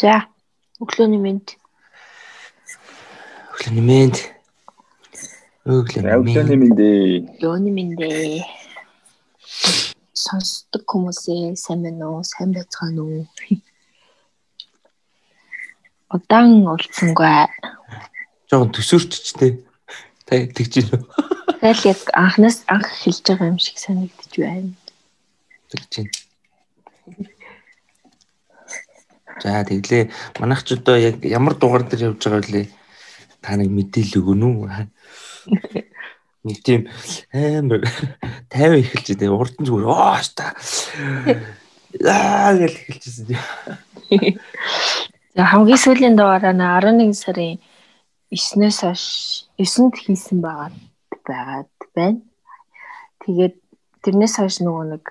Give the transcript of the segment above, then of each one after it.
За өглөөний мэнд. Өглөөний мэнд. Өглөөний мэнд. Өглөөний мэнд. Сонсдог хүмүүсээ сайн байна уу? Сайн байцгаана уу? Удаан уулзсангүй. Жогон төсөөрччтэй. Та тэгж байна уу? Тэгэл яг анхнаас анх хэлж байгаа юм шиг санагдчих байна. Тэгж байна. За тэглээ манайх ч одоо яг ямар дугаар дээр явж байгаа вэ? Та нэг мэдээлэл өгөн үү? Нэг тийм амар 50 эхэлж дээ урд нь зүгээр оо та. Аа гэл эхэлчихсэн тийм. За хамгийн сүүлийн дугаараа 11 сарын 9-ээс хойш 9-нд хийсэн байгаа байгаад байна. Тэгээд тэрнээс хойш нөгөө нэг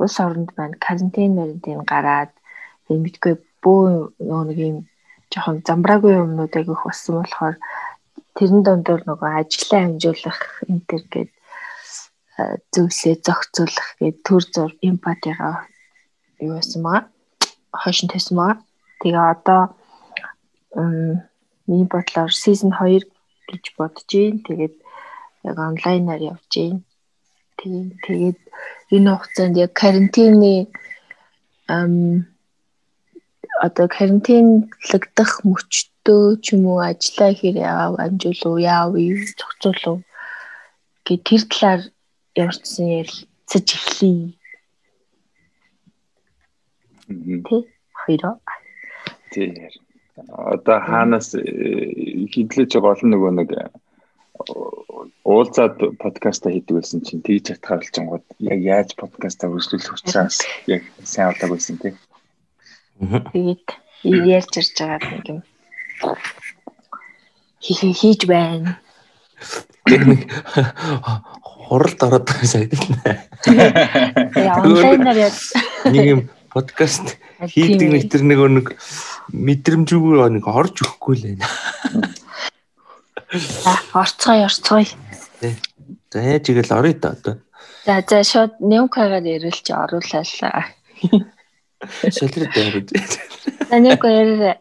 улс оронд байна карантин карантин гараад мэдгүй бөө нөгөө нэг юм жоохон замбраагүй юмнууд айгүйх болсон болохоор тэрэн дондор нөгөө ажлаа амжуулах энэ төр гээд зөвлөө зохицуулах гээд төр зур эмпатигаа юу байсан маа хошин тавьсан маа тэгээ одоо миний бодлоор season 2 гэж бодож байна. Тэгээд яг онлайнаар явж байна. Тийм тэгээд энэ хугацаанд яг карантины ам одоо карантинлагдах мөчтөө ч юм уу ажиллаа хэр яав амжуулуу яав зохицуулуу гэ тэр талаар ямарчсан ярилцаж эхлэе. Тэ хоёроо. Тий. Одоо хаанаас э, хидлэж байгаа олон нөгөө нэг э, уулзаад подкаста хийдэг байсан чинь тэгж хатгаалж гингод яг яаж подкаста үргэлжлүүлэх учраас яг сайн болоог байсан тийм. Тэгээд ярьж ирж байгаа нэг юм хийж байна. Нэг хуралд ороод байгаа сайд байна. Яа онлайнаар яа. Нэг юм подкаст хийдэг нэг тэр нэг нэг мэдрэмжгүй нэг орж өгөхгүй л байна. Орцгой орцгой. За яаж игэл орё та одоо. За за шууд немкагаар ярилж оруулаа. Солирд байгаад. Танайг ярээ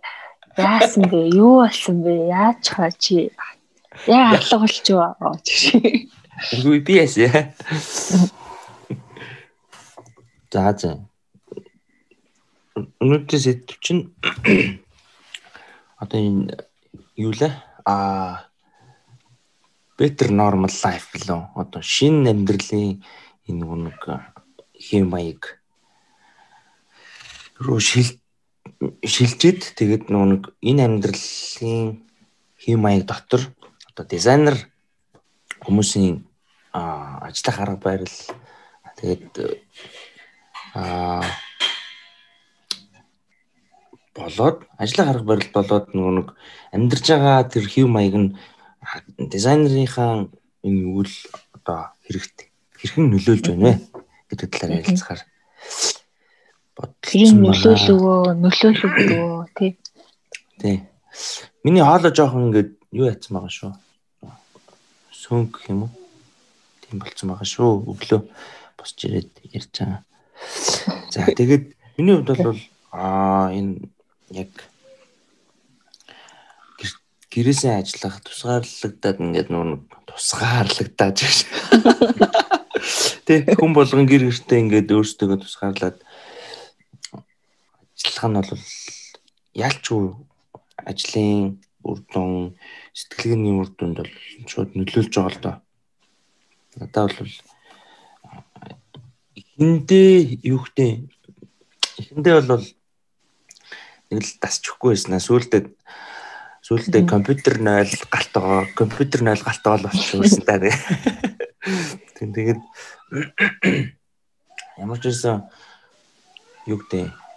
яасан бэ? Юу болсон бэ? Яаж хаа чи? Яа алга болчихоо чи. Үгүй би ясэ. За за. Өнөөдөр сэдв чинь одоо энэ юу лээ? Аа better normal life гэлөө одоо шинэ амьдралын энэ нэг хэм маяг руу шил шилжээд тэгээд нэг энэ амьдралын хэм маяг дотор одоо дизайнер хүмүүсийн ажиллах арга барил тэгээд а болоод ажиллах арга барил болоод нөгөө нэг амьдарч байгаа тэр хэв маяг нь дизайнерынхаа энэ үйл одоо хэрэгтэй хэрхэн нөлөөлж байна вэ? Гэдэг талаар ярилцахаар бодлоо нөлөөлөвөө нөлөөлөвөө тий. Тий. Миний хоолой жоохон ингээд юу яцсан байгаа шүү. Сөнг юм уу? Тийм болцсон байгаа шүү. Өглөө босч ирээд ярьж байгаа. За тэгээд миний хувьд бол аа энэ яг гэрээсээ ажиллах тусгаарлагдаад ингээд нүүн тусгаарлагдаад гэж. Тэ хүн болгон гэр гэртээ ингээд өөрсдөө тусгаарлаад ажиллах нь бол ялчгүй ажлын үр дүн сэтгэлгээний үр дүнд бол шууд нөлөөлж байгаа л доо. Надад бол эхэндээ юу гэдэг эхэндээ бол нэг л тасчихгүй байснаа сүүлдээ сүүлдээ компьютер 0 галт байгаа компьютер 0 галт байгаа болчихсон та тийм тэгээд ямар ч байсан юу гэдэг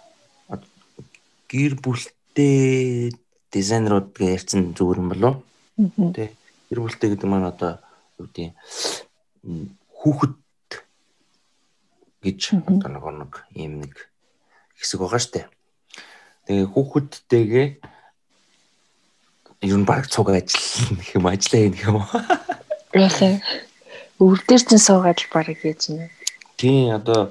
гэр бүлтэй дизайнерууд гэж ярьсан зүгээр юм болов уу? Тэ. Гэр бүлтэй гэдэг маань одоо юу гэдэг хүүхэд гэж одоо нэг нэг юм нэг хэсэг байгаа штэ. Тэгээ хүүхэдтэйгээ ер нь баг цуг ажил гэх юм ажиллаа гэх юм уу? Яхаа. Өвдөр чинь суугаад баг хийж байна. Тийм одоо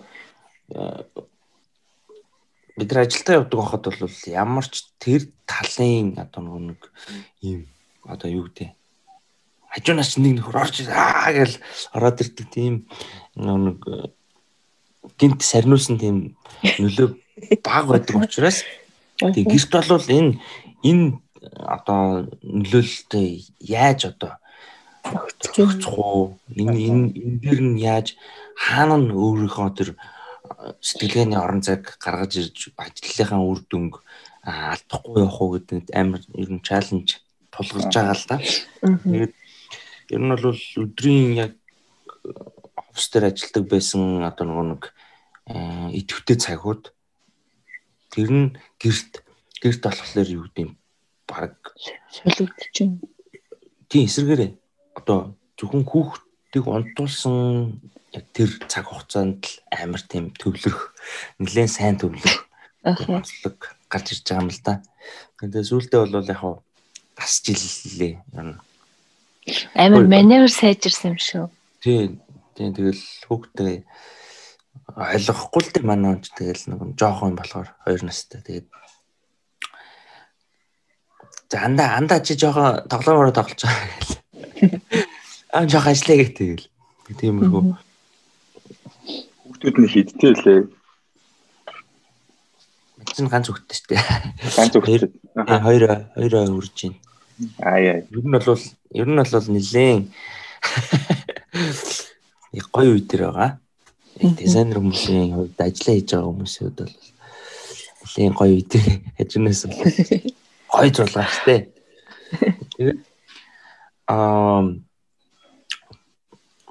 бид нар ажилдаа явдаг байхад бол ямар ч тэр талын одоо нэг ийм одоо юу гэдэг хажуунаас нэг нөхөр орж аа гэл ороод ирдэг тийм нэг гинт сарниулсан тийм нөлөө баг байдаг учраас тэг гэрт бол энэ энэ одоо нөлөөлөлтөй яаж одоо өгчих уу энэ энэ энэ дэр нь яаж хаана нь өөрийнхөө тэр сэтгэлгээний орон зайг гаргаж ирж ажлынхаа үр дүнг алдахгүй явах уу гэдэг амар ер нь чаленж тулгарч байгаа л да. Тэгээд ер нь бол өдрийн яг офис дээр ажилладаг байсан одоо нэг идэвхтэй цагууд тэр нь гэрт гэрт болохоор юу гэдэг юм баг солигдож байна. Тийм эсэргээрээ одоо зөвхөн хүүхдийг онтуулсан яг тэр цаг хугацаанд л амар тийм төвлөрөх нэлээд сайн төвлөрөх онцлог гарч ирж байгаа юм л да. Тэгээд сүүлдээ бол яг хаа тасч иллээ юм. Амар маневр сайжирсан юм шүү. Тийм. Тийм тэгэл хүүхдээ ойлгохгүй л дээ манай онч тэгэл нэг жоохон болохоор хоёр настай. Тэгээд за анда анда чи жоохон тоглоомороо тоглож байгаа гэл. Аа жоохон ажиллая гэх тэгэл. Тиймэрхүү. Хүүхдүүд нь хидтэй лээ. Чинь ганц хүүхдтэй шүү дээ. Ганц хүүхдтэй. Хоёр хоёр үрж байна. Аа яа. Ер нь бол ер нь бол нилээн яг гоё үе дээр байгаа. Дизайнер хүмүүсийн хувьд ажиллаа хийж байгаа хүмүүсийн хувьд бол нилээн гоё үе дээр хажуунаас гоё зулгаа штэ. Тэгээд аа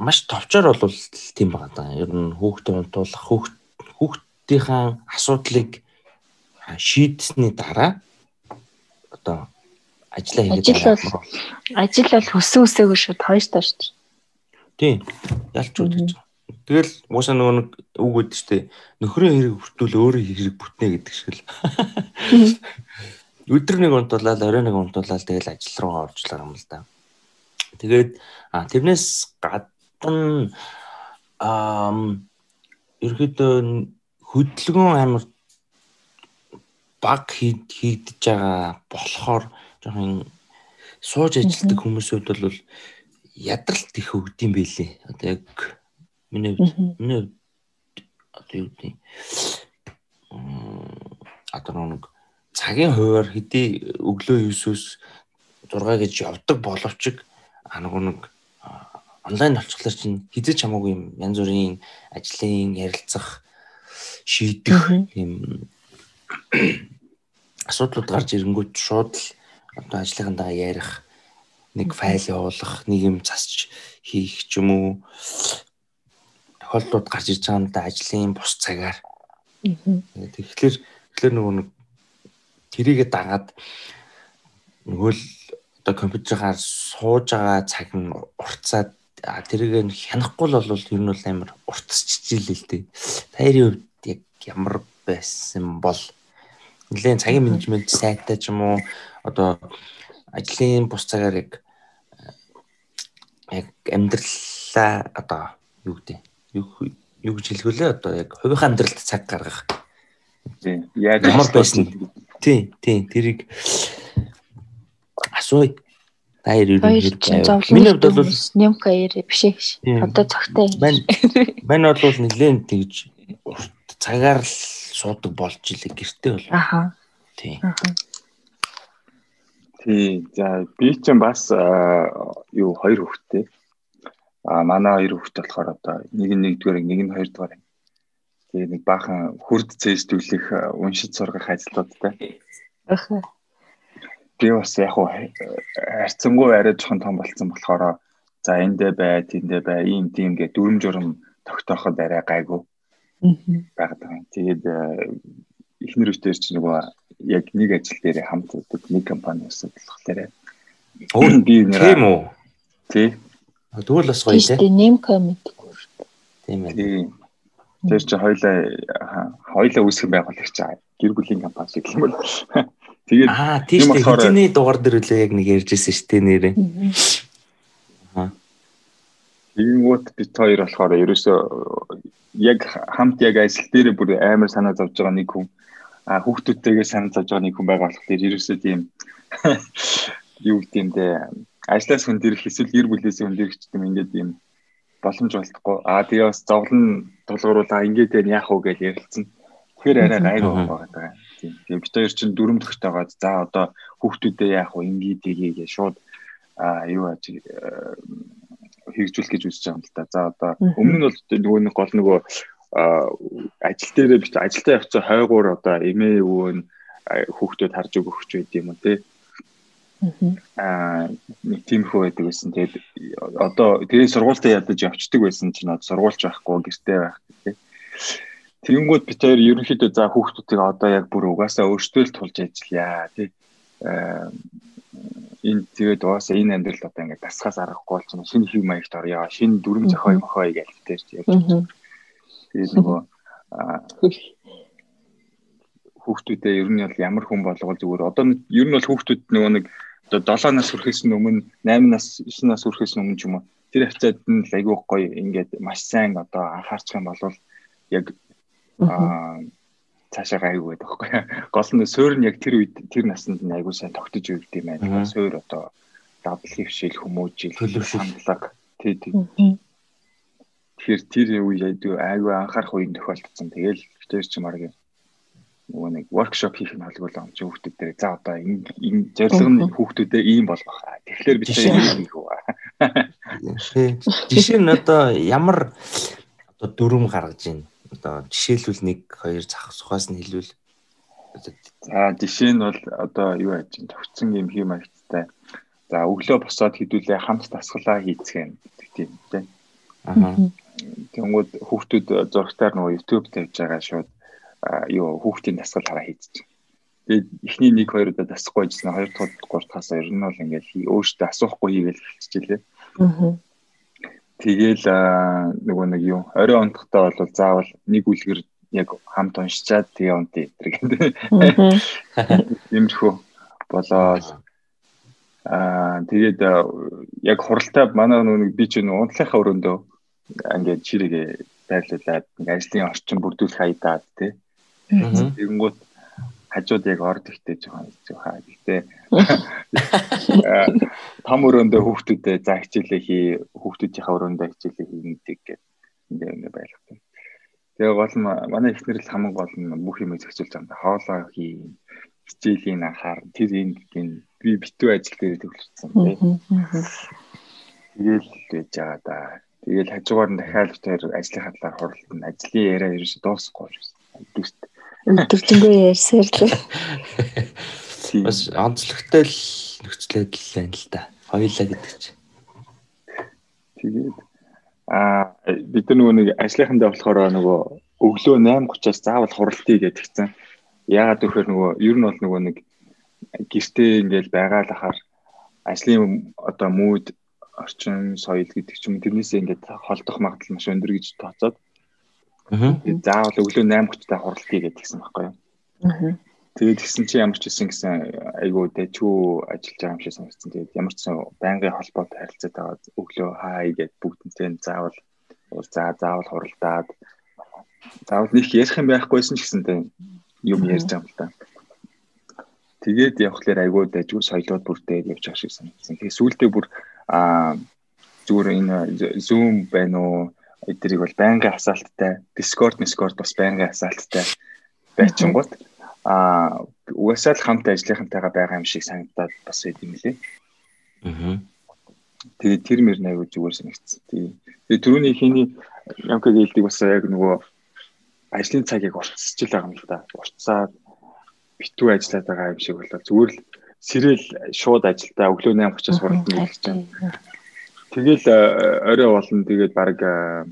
маш товчоор бол тийм байгаа даа. Ер нь хүүхдээ унтуулах хүүхд хүүхдийнхаа асуудлыг шийдсэний дараа одоо ажиллаа хийгээд ажил бол ажил бол хөсөн өсөөгөө шууд хойш тоош. Тийм. Ялч үүдэж. Тэгэл уусаа нөгөө нэг үг өгдөө штэ нөхрийн хэрэг бүртүүл өөрөө хэрэг бүтнэ гэдэг шиг л. Өдөр нэг унтуулаад орой нэг унтуулаад тэгэл ажил руу оржлоо юм л да. Тэгээд тэрнээс гадна аа ерөөдөө хөдөлгөөн амар баг хийгдэж байгаа болохоор жоохон сууж ажилладаг хүмүүсүүд бол ядралт их өгдөм байлээ. Одоо яг миний миний одоо юу гэдэг одоо нэг цагийн хуваар хэдий өглөө 9-өөс 6 гэж явдаг боловч а нэг онлайн болчихлоор чинь хизэж хамаагүй юм янз бүрийн ажлын ярилцах шийдэх юм асуудлууд гарч ирэнгүүт шууд л одоо ажлынхандаа ярих нэг файл явуулах, нэг юм засч хийх ч юм уу. Тохиолдлууд гарч ирж байгаа юм да ажлын бус цагаар. Тэгэхээр тэгэхээр нөгөө нэг тэрийгэ дагаад нөгөө л одоо компьютераар сууж байгаа цаг нь уртцаад тэрийг нь хянахгүй л бол ер нь бол амар уртсч жилээ л дээ. Таярын хувьд яг ямар байсан бол нэлээд цагийн менежмент сайтай ч юм уу одоо ажлын бус цагаар яг яг амьдралаа одоо юу гэдэг юу юу гэж хэлгүүлээ одоо яг хувийн амьдралд цаг гаргах. Тийм. Яаж ямар байсан. Тийм, тийм. Тэрийг асууя. Таяр юу байв. Миний хувьд бол нямка яар биш ээ. Одоо цогтой. Мань мань бол нэлээд тэгж цагаар л суудаг болж илээ гэртээ бол. Аха. Тийм. Тий. За би ч бас юу хоёр хүүхэдтэй. А манай хоёр хүүхэд болохоор одоо нэг нь нэгдүгээр нэг нь хоёрдугаар. Тэгээ нэг баахан хурд цээжтүүлэх уншиж сургах ажлуудтай. Аха. Би бас яг хуу харьцангуй арай жоохон том болсон болохоор за эндээ бай, тэндээ бай, ийм тийм гэ дүрм журм тогтооход арай гайгүй. Аа. Байгаад. Тэгээд эхнэр үстээр чи нөгөө яг нэг ажил дээр хамт үүдэг нэг компани өсөж болохоор Өөр би нэрээ. Тийм үү? Тий. Тэгвэл бас гоё тий. Тийм нэмка мэдгүй. Тийм ээ. Тийм. Тэр чи хоёлаа хоёлаа үүсгэн байгуулагч гэр бүлийн компани шиг юм бол. Тэгээд Аа тийм дээ. Хэдийний дугаар дээр үлээ яг нэг ярьжсэн шүү дээ нэрээ. Аа. Иймүүд бит хоёр болохоор ерөөсөө яг хамт яг ажил дээр бүр амар санаа зовж байгаа нэг хүн а хүүхдүүдтэйгээ санал зовж байгаа нэг хүн байгаа болохоор ерөөсөө тийм юу гэдэг юм бэ ажлаас хөндөрөх эсвэл гэр бүлээс хөндөрөх ч юм ингээд юм боломж болтохгүй а тэгээ бас зовлон тулгууруулаа ингээд яах вэ гэж ярилцсан тэгэхээр арай гайгүй байгаа тийм. Тэгээ бид хоёр чинь дүрм төгтөөгөө за одоо хүүхдүүдээ яах вэ? Ингээд тгий гэж шууд а юу аж хэрэгжүүлэх гэж үзэж байгаа юм л да за одоо өмнө нь бол нөгөө нэг гол нөгөө ажил дээрээ бит ажилдаа явцсан хойгуур одоо эмээ өвөө нь хүүхдүүд харж өгөх ч байд юм уу те аа нэг тиймэрхүү байдаг байсан. Тэгээд одоо тэгээ сургуультаа ядаж явцдаг байсан чинь одоо сургуульч байхгүй гэртээ байх те. Тэгэнгүүт бид хоёр ерөнхийдөө за хүүхдүүдийг одоо яг бүр угаасаа өөртөө л тулж ажиллая тий. Энэ тэгээд угаасаа энэ амьдралд одоо ингээд тасгаас аргахгүй болчихно. Шинэ хэв маягт орё. Шинэ дүрм зохио мохоо гэж тэр ярьж Тэгээд нөгөө хүүхдүүдээ ер нь бол ямар хүн болгол зүгээр одоо ер нь бол хүүхдүүд нөгөө нэг одоо 7 нас хүрэхээс өмнө 8 нас 9 нас хүрэхээс өмнө ч юм уу тэр хавцаад нь л айгүй гоё ингээд маш сайн одоо анхаарчих юм бол яг аа цаашаа гайгүй байдаг байхгүй. Гол нь суур нь яг тэр үед тэр наснд нь айгүй сайн тогтож өгд юм байна. Суур одоо дабл хөвшил хүмүүжил хандлага тий тий Тэгэхээр тэр үе айгүй анхаарах үеийн тохиолдсон. Тэгэл тэр чинь марг нөгөө нэг воркшоп хийх нь холбоолоо юм чи хүүхдүүд дээр за одоо энэ зорилго нь хүүхдүүдэд ийм болгох. Тэгэхээр бид ийм хийх үү. Жишээ нь одоо ямар одоо дүрм гаргаж байна. Одоо жишээлбэл нэг хоёр зах сухаас нь хэлвэл За жишээ нь бол одоо юу яаж чинь төвцөн юм хэм маягттай. За өглөө босоод хідүүлээ хамт тасгалаа хийцгэн гэдэг тийм тийм. Аа. Тэнгүүд хүүхдүүд зургатаар нөгөө YouTube тавьж байгаа шууд юу хүүхдийн дасгал хараа хийчих. Тэгээд эхний 1 2 удаа дасахгүй ажиллана. Хоёр дахь гурав дахьаас ер нь бол ингээд өөртөө асуухгүй хийгээл хэлчихлээ. Аа. Тэгэл нөгөө нэг юу орой ондохтой бол заавал нэг үлгэр яг хамт уншичаад тэгээ унтъя гэдэг. Иймэрхүү болоод аа тэгээд яг хуралтай манай нэг би ч нэг унтлахаа өрөөндөө ингээд чирээгээ байрлуулад ингээд ажлын орчин бүрдүүлэх хайдаад тий. Тэгэнгүүт хажууд яг орд ихтэй жоохон хэцүү хаа. Гэтэ том өрөөндөө хүүхдүүдэд за хичээлээ хий, хүүхдүүдийнхээ өрөөндөө хичээлээ хийнэ гэдэг ингээд ингээд байлгадаг. Тэгээ гол нь манай ихнэр л хамгийн гол нь бүх юм зохицуулж байгаа юм да. Хоолоо хий, хичээлийн анхаар тэр энэ би битүү ажил дээр төвлөрсөн тий. Тэгэл байж байгаа да. Тэгэл хажуугаар нь дахиад тэр ажлын талаар хуралдана. Ажлын яриа ерөөс дуусахгүй байсан. Дүүст. Өдөржингөө ярьсаар л. Бас онцлогтой л нөхцөлөд л байна л да. Хоёлаа гэдэг чинь. Тэгээд аа бид нар нөгөө нэг ажлынхандаа болохоор нөгөө өглөө 8:30-аас заавал хуралдъя гэдгийгсэн. Яагаад гэвэл нөгөө ер нь бол нөгөө нэг гэртээ ингээл байгаа л ахаар ажлын одоо мууд орчин соёл гэдэг ч юм тэрнээсээ ингээд холдох магадлал маш өндөр гэж тооцоод заавал өглөө 8:30-тай хурлтыг гэдгийгсэн байхгүй юу. Тэгээд гисэн чи ямар ч гэсэн гэсэн айгуу дэчүү ажиллаж байгаа юм шиг санагдсан. Тэгээд ямар ч байнгын холбоотой харилцаад байгаа өглөө хай гэд бүгднтэй заавал за заавал хуралдаад заавал нэг ярих юм байхгүйсэн ч гэсэнтэй юм ярьж байгаа юм л та. Тэгээд явхлаар айгуу дэжгүй соёлууд бүрдээд явж байгаа шиг санагдсан. Тэгээд сүүлдээ бүр а зүгээр энэ Zoom байна уу эдгэрийг бол байнгын хасаалттай Discord Discord бас байнгын хасаалттай байчингууд а угаасаа л хамт ажлынхантайгаа байгаа юм шиг санагдаад бас байт юм лээ. Аа. Тэгээд тэр мөр аягүй зүгээр санагдсан. Тэгээд түрүүний хийний ямкаг хэлдэг бас яг нөгөө ажлын цагийг уртсаж байгаа юм л да. Уртсаад битүү ажиллаад байгаа юм шиг болоо зүгээр л сэрэл шууд ажилдаа өглөө 8:30-аас хуралдана гэж чинь. Тэгэл э, орой болно тэгээд баг э,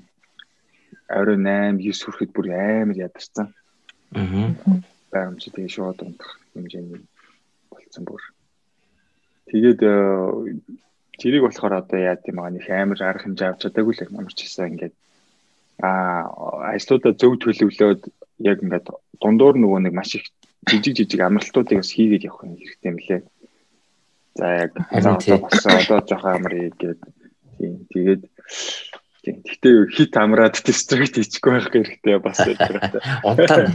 орой 8 9 хүрэхэд бүр амар ядарсан. Аа. Баям чи тэгээ шууд унтах хэмжээний болцсон бүр. Тэгээд тэрийг болохоор одоо яа гэм байгаа нэг амар арга хэмжээ авч чадаагүй л ямар ч гэсэн ингээд аа ажлуудаа зөв төлөвлөөд яг ингээд дундуур нөгөө нэг маш их жижиг жижиг амралтуудыг бас хийгээд явах хэрэгтэй юм лээ. За яг одоо бас одоо жоохон амрыг гээд тийм тэгээд тийм гэхдээ хит амраад дистрикт хийчихгүй байх хэрэгтэй бас хэрэгтэй. Унтаа.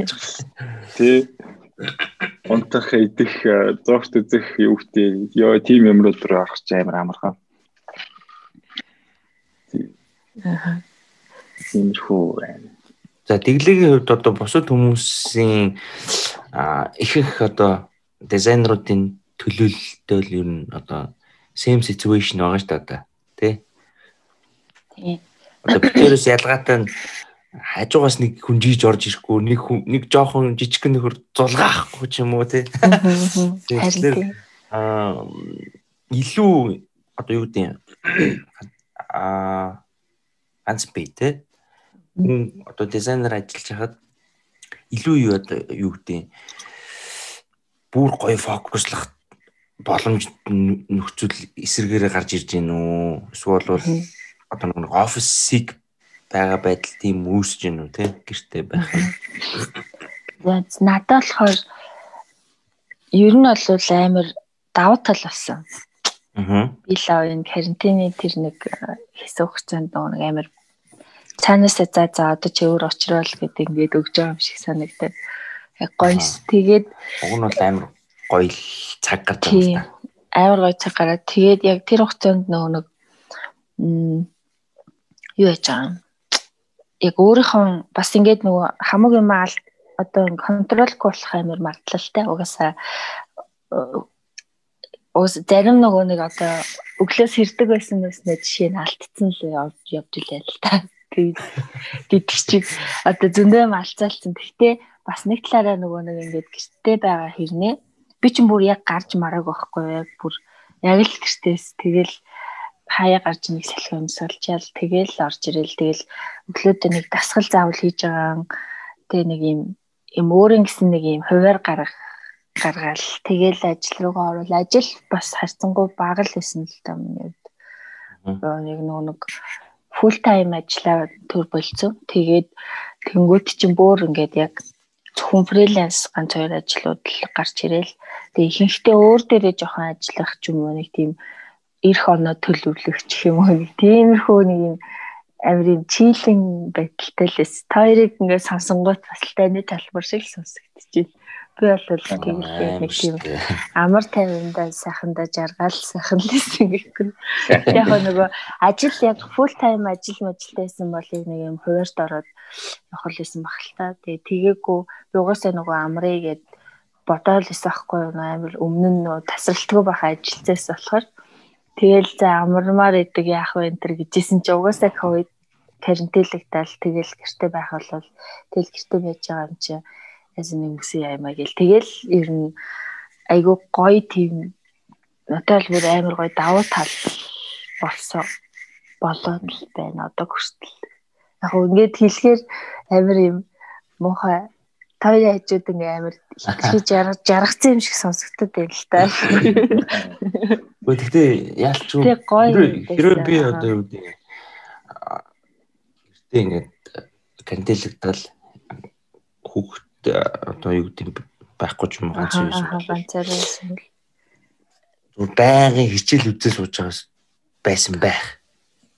Тий. унтах идэх зогт үзэх юугтэй ёо тим юмрууд руу авах ч амар амархан. Аа. Тиймэрхүү байна. За тэглэгийн хувьд одоо бусад хүмүүсийн их их одоо дизайнеруудын төлөөлөлтөө л ер нь одоо same situation байгаа шүү дээ одоо тий. Тийм. Одоо битэрээс ялгаатай нь хажуугаас нэг хүн жийж орж ирэхгүй нэг нэг жоохон жижиг нөхөр зулгаахгүй ч юм уу тий. Тэгэхээр аа илүү одоо юу гэдэг аа ганц бий тий. Хүн одоо дизайнер ажиллаж хахад илүү юу одоо юу гэдэг бүр гоё фокуслах боломж нөхцөл эсэргээрээ гарч ирж гин үү эсвэл бол одоо нэг офисыг байгаа байдал тийм үүсэж гин үү те гэртээ байх. Яаж надад болохоор ер нь бол амар давуу тал болсон. Аа. Би л энэ карантины тэр нэг хэсэг хугацаанд нэг амар цаанаас за за одоо чи өөр очрол гэдэг ингээд өгж байгаа юм шиг санагдаад гоё. Тэгээд уг нь бол амар гоё цаг гарч байгаа юм байна. Амар гоё цаг гараад тэгээд яг тэр хугацаанд нөгөө нэг юу яж байгаа юм яг өөрийнхөө бас ингээд нөгөө хамаг юм аа одоо контролгүй болох амар магадлалтай угаасаа уус зарим нөгөө нэг одоо өглөөс хэрдэг байсан гэснээр жишээ нь алдсан л явж явж илээ л та. Тэгээд чиг одоо зөндөө малцаалцсан. Гэхдээ бас нэг талаараа нөгөө нэг ингээд гэртээ байгаа хэрнээ. Би ч бүр яг гарч марааг байхгүй. Бүр яг л гэртээс тэгэл хаяа гарч нэг салхи өмсөлчаал тэгэл орж ирэл тэгэл өглөөдөө нэг дасгал заавал хийж байгаа тэгээ нэг юм юм өөрийн гэсэн нэг юм хуваар гарах гаргаал тэгэл ажил руугаа орвол ажил бас харцангуй бага л байсан л та миний. Нэг нэг full time ажиллаа төр болцсон. Тэгээд тэнгуут чинь бүр ингээд яг зөвхөн фриланс ганц хоёр ажлууд л гарч ирээл. Тэгээ ихэнхдээ өөр дээрээ жоохон ажиллах ч юм уу нэг тийм эрх оноо төлөвлөх ч юм уу нэг тиймэрхүү нэг юм амирын чийлэн байдалтай л эс. Тойрыг ингээд сонсонгууд бас л таны талбар шиг сонсогдчихэв. Би бол тэгээд нэг тийм амар тайвандаа сайхандаа жаргаал сайхан л байсан гэхгүй. Яг нөгөө ажил яг full time ажил мэжилтэйсэн бол нэг юм хуваарт ороод явах л байсан баг л та. Тэгээ тэгээгүй би угаасаа нөгөө амрыг гээд бодоол байсан байхгүй юу амар өмнө нь нөгөө тасралтгүй байх ажилтсаас болохоор Тэгэл за амармаар идэг яах вэ энэ төр гэжсэн чи угаасаа ковид карантинлэгтэл тэгэл гэрте байх бол тэгэл гэрте байж байгаа юм чи яс нэг мөсөө аймаа гэл. Тэгэл ер нь айгуу гоё тийм надад л бүр амар гоё давуу тал болсон болоод байна одоо хүртэл. Яг ингээд хэлэхээр амар юм муухай тойлын хажууд ингээ амар их жаргацсан юм шиг сонсогдод байна л та. Гэхдээ гэхдээ яалч юу хэрвээ би одоо юу гэдэг гэртээ ингээд кантелэгдэл хүүхд одоо юу гэдэг байхгүй ч юм ганц юм байсан зүр байнгын хичээл үзэл сууж байгаас байсан байх.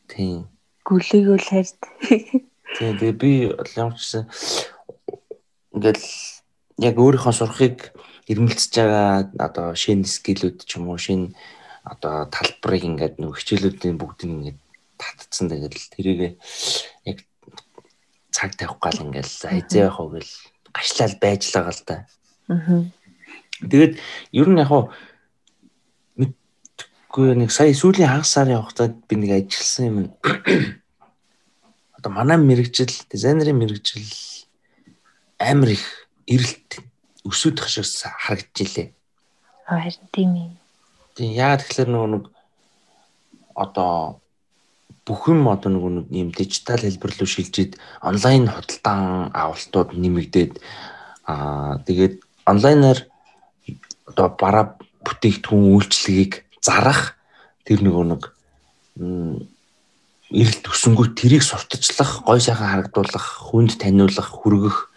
Тийм. Гүлээгөө л хард. Тийм тэгээ би ямар ч гэсэн ингээл яг өөрийнхөө сурахыг ирмэлцэж байгаа одоо шинэ скиллүүд ч юм уу шинэ одоо талбарыг ингээд нэг хичээлүүдийн бүгдийг ингээд татцсан тэгэл тэрийг яг цаг тавих гал ингээд хайзаа явах уу гэл гашлал байж л байгаа л да. Аа. Тэгээд ер нь яг хуу мэдгүй нэг сая сүүлийн хагас сарын хугацаанд би нэг ажилласан юм. Одоо манай мэрэгжил, дизайнерын мэрэгжил амар их эрэлт өсөдөх шиг харагдаж илээ. Харин тийм ээ. Тийм яагаад тэгэхээр нөгөө нэг одоо бүх юм одоо нөгөө нэг юм дижитал хэлбэр рүү шилжиж онлайн худалдан авалтууд нэмэгдээд аа тэгээд онлайнаар одоо бараа бүтээгдэхүүн үйлчлэгийг зарах тэр нөгөө нэг эрэлт өсөнгөө тэрийг сурталчлах, гой сайхан харагдуулах, хүнд таниулах, хүргэх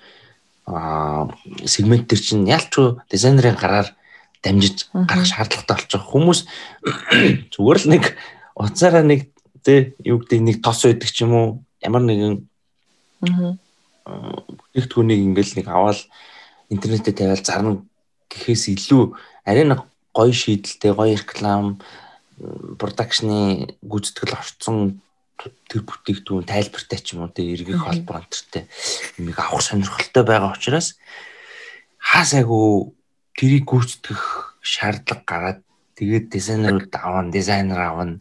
сегмент төр чинь ялчгүй дизайнерын гараар дамжиж гарах шаардлагатай болчих. Хүмүүс зүгээр л нэг уцаараа нэг тэ юу гэдэг нэг тос байдаг ч юм уу? Ямар нэгэн бүтээгдэхүүнийг ингээл нэг аваад интернетээ тавиал зарна гэхээс илүү арай нэг гоё шийдэлтэй, гоё реклам, продакшны гүйцэтгэл орцсон тэр бүтээгдэхүүн тайлбартай ч юм уу тэ эргэх холбоо онтертэй юмыг авах сонирхолтой байгаа учраас хаасайгу тэрийг гүйцэтгэх шаардлага гараад тэгээд дизайнерууд аван дизайнер аван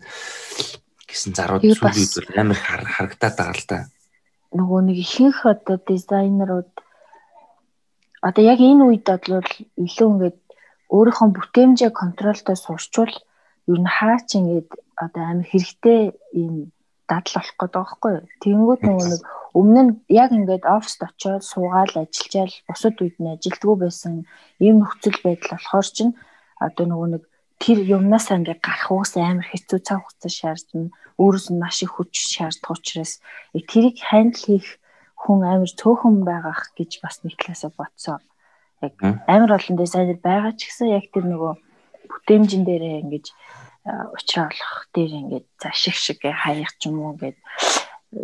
гэсэн зарууд үед амар харагдаад байгаа л да. Нөгөө нэг ихэнх одоо дизайнерууд одоо яг энэ үед бол илүү ингээд өөрийнхөө бүтээмжээ контролтой суурчвал ер нь хаач ингээд одоо амар хэрэгтэй юм дадал болох гэдэг байхгүй юу. Тэнгүүд нөгөө нэг өмнө нь яг ингээд оффист очиод суугаал ажиллажаал бусад үед нь ажилдгүй байсан ийм нөхцөл байдал болохоор чинь одоо нөгөө нэг тэр юмнасаа ингээд гарах уус амар хэцүү цаг хугацаа шаардна. Өөрөөс нь маш их хүч шаардах учраас тэрийг хандл хийх хүн амар цөөхөн байгаах гэж бас нэг талаасаа бодсоо. Яг амар олон дизайнер байгаа ч гэсэн яг тэр нөгөө бүтээмжин дээрээ ингэж олох дээр ингээд за шиг хаях ч юм уу ингээд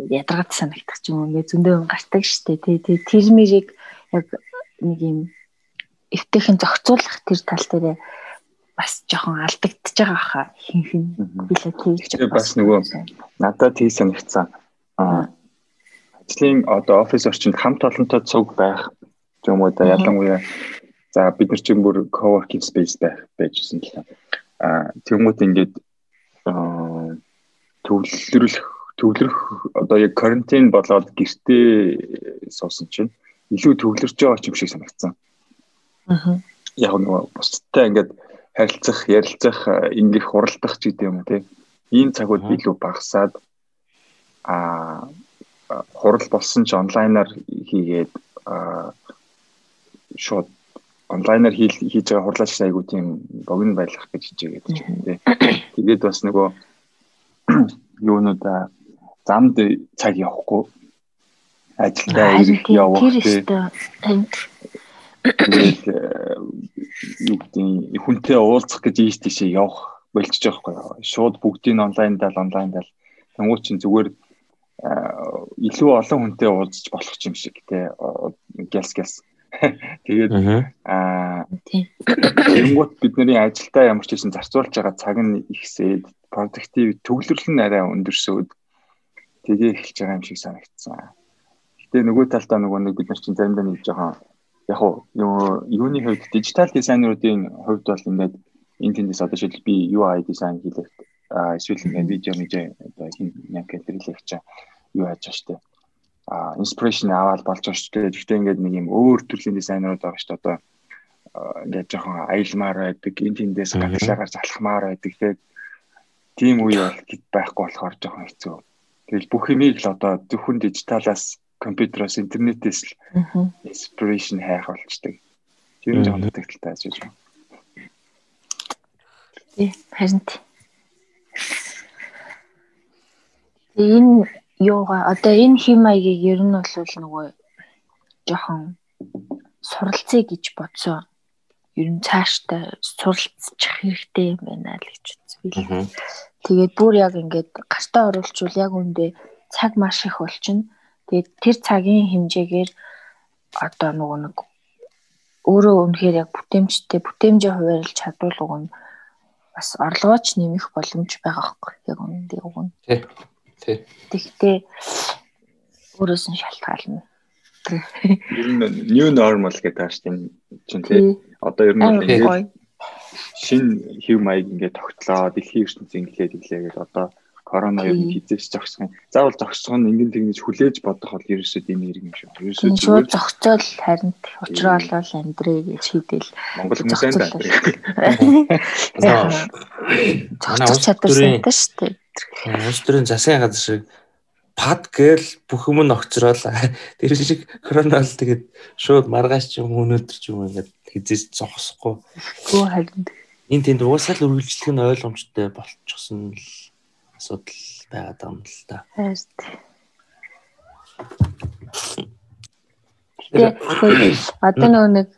ядаргад санагдах ч юм уу ингээд зөндөө гардаг штэ. Тий тий тэр мэрийг яг нэг юм эвтэйхэн зохицуулах тэр тал дээр бас жоохон алдагдчихж байгаа хаа. Хин хин билээ тийж бас нөгөө надад тий санагцсан. А ажлын одоо офис орчинд хамт олонтой цуг байх юм уу да ялангуяа за бид нар чинь бүр coworking space байх байжсэн л Тэмүүт ингээд төвлөрөх төвлөрөх одоо яг карантин болоод гэртээ суусан чинь илүү төвлөрч байгаа юм шиг санагдсан. Аа. Яг нөгөө бусдтай ингээд харилцах, ярилцах, ингээх хуралдах ч гэдэм юм тий. Ийм цагууд илүү багасаад аа хурал болсон ч онлайнаар хийгээд шууд онлайнаар хийж байгаа хурлаач айгуу тийм богино байлгах гэж хичээгээд ч юм тий. Тэгээд бас нөгөө юунуудаа замд цаг явахгүй ажилдаа ирэх явах тий. Тэгээд э, юу гэдэг хүнтэй уулзах гэж ийш тийшээ явах болчихж байгаа байхгүй. Шууд бүгдийг онлайн даа онлайн даа. Тэнгуү чинь зүгээр э, илүү олон хүнтэй уулзч болох юм шиг тий. Гэлс гэлс Тэгээд аа тэгэнгүүт бидний ажилдаа ямар ч хэсэн зарцуулж байгаа цаг нь ихсээд productive төвлөрөл нь арай өндөрсөөд тгээ эхэлж байгаа юм шиг санагдсан. Гэтэ нөгөө талдаа нөгөө нэг бид нар чинь заримдаа нэг жоохон яг уу юуны хувьд дижитал дизайнеруудын хувьд бол ингээд энэ тэндээс одоо шил би UI дизайн хийлээ эсвэл ингээд видео мэдээ одоо хин яг хэлэх чинь юу яаж штэ а инспирэшн аваад болж байгаа шүү дээ. Гэхдээ ингээд нэг юм өөр төрлийн дизайнерууд байгаа шүү дээ. Одоо ингээд жоохон аялмаар байдаг, энэ тэндээс гадагшаагаар залхмаар байдаг. Тэгээд тийм үе бол байхгүй болохоор жоохон хэцүү. Тэгэл бүх юмыг л одоо зөвхөн дижиталаас компьютероос интернетээс л инспирэшн хайх болчдаг. Тэр нь жоохон дутагдaltaй ажиж байна. Тий, харин. Энэ юугаа одоо энэ хим маягийг ер нь бол нөгөө жоохон суралцъя гэж бодсоо. Ер нь цааштай суралцчих хэрэгтэй юм байна л гэж үзвэл. Тэгээд бүр яг ингээд гартаа оруулчвал яг үндэ цаг маш их болчихно. Тэгээд тэр цагийн хэмжээгээр одоо нөгөө нэг өөрөө үнэхээр яг бүтээмжтэй бүтээмжээ хуваарлж чадвал уг нь бас орлогооч нэмэх боломж байгаа хөөхгүй яг үнэндээ уг нь. Тий. Тэгтээ өөрөөс нь шалтгаална. Ер нь new normal гэдэг тааш тийм чинь тий. Одоо ер нь ингээд шин хэв маяг ингээд тогтлоо дэлхийн ертөнцийн инглээд иглээ гэдэг одоо корона нь хизээч зогсох юм. Заавал зогсох нь ингээд тэгнэж хүлээж бодох бол ерөөсөө тийм хэрэг юм шүү. Ерөөсөө шууд зогцоол харин учраа болол амьдрээ гэж хийдэл. Монгол хүмүүс энэ даа. Зогцох чадвартай шүү дээ. Улс төрийн засгийн газар шиг пад гээл бүх юм нь огцрол тэр шиг коронавирус тэгээд шууд маргааш ч юм өнөөдөр ч юм ингээд хизээс зогсохгүй. Гүү харин энэ тэнд уусаал үргэлжлэх нь ойлгомжтой болчихсон л асуудал байгаад байгаа юм л та. Тэгээд одоо нөгөө нэг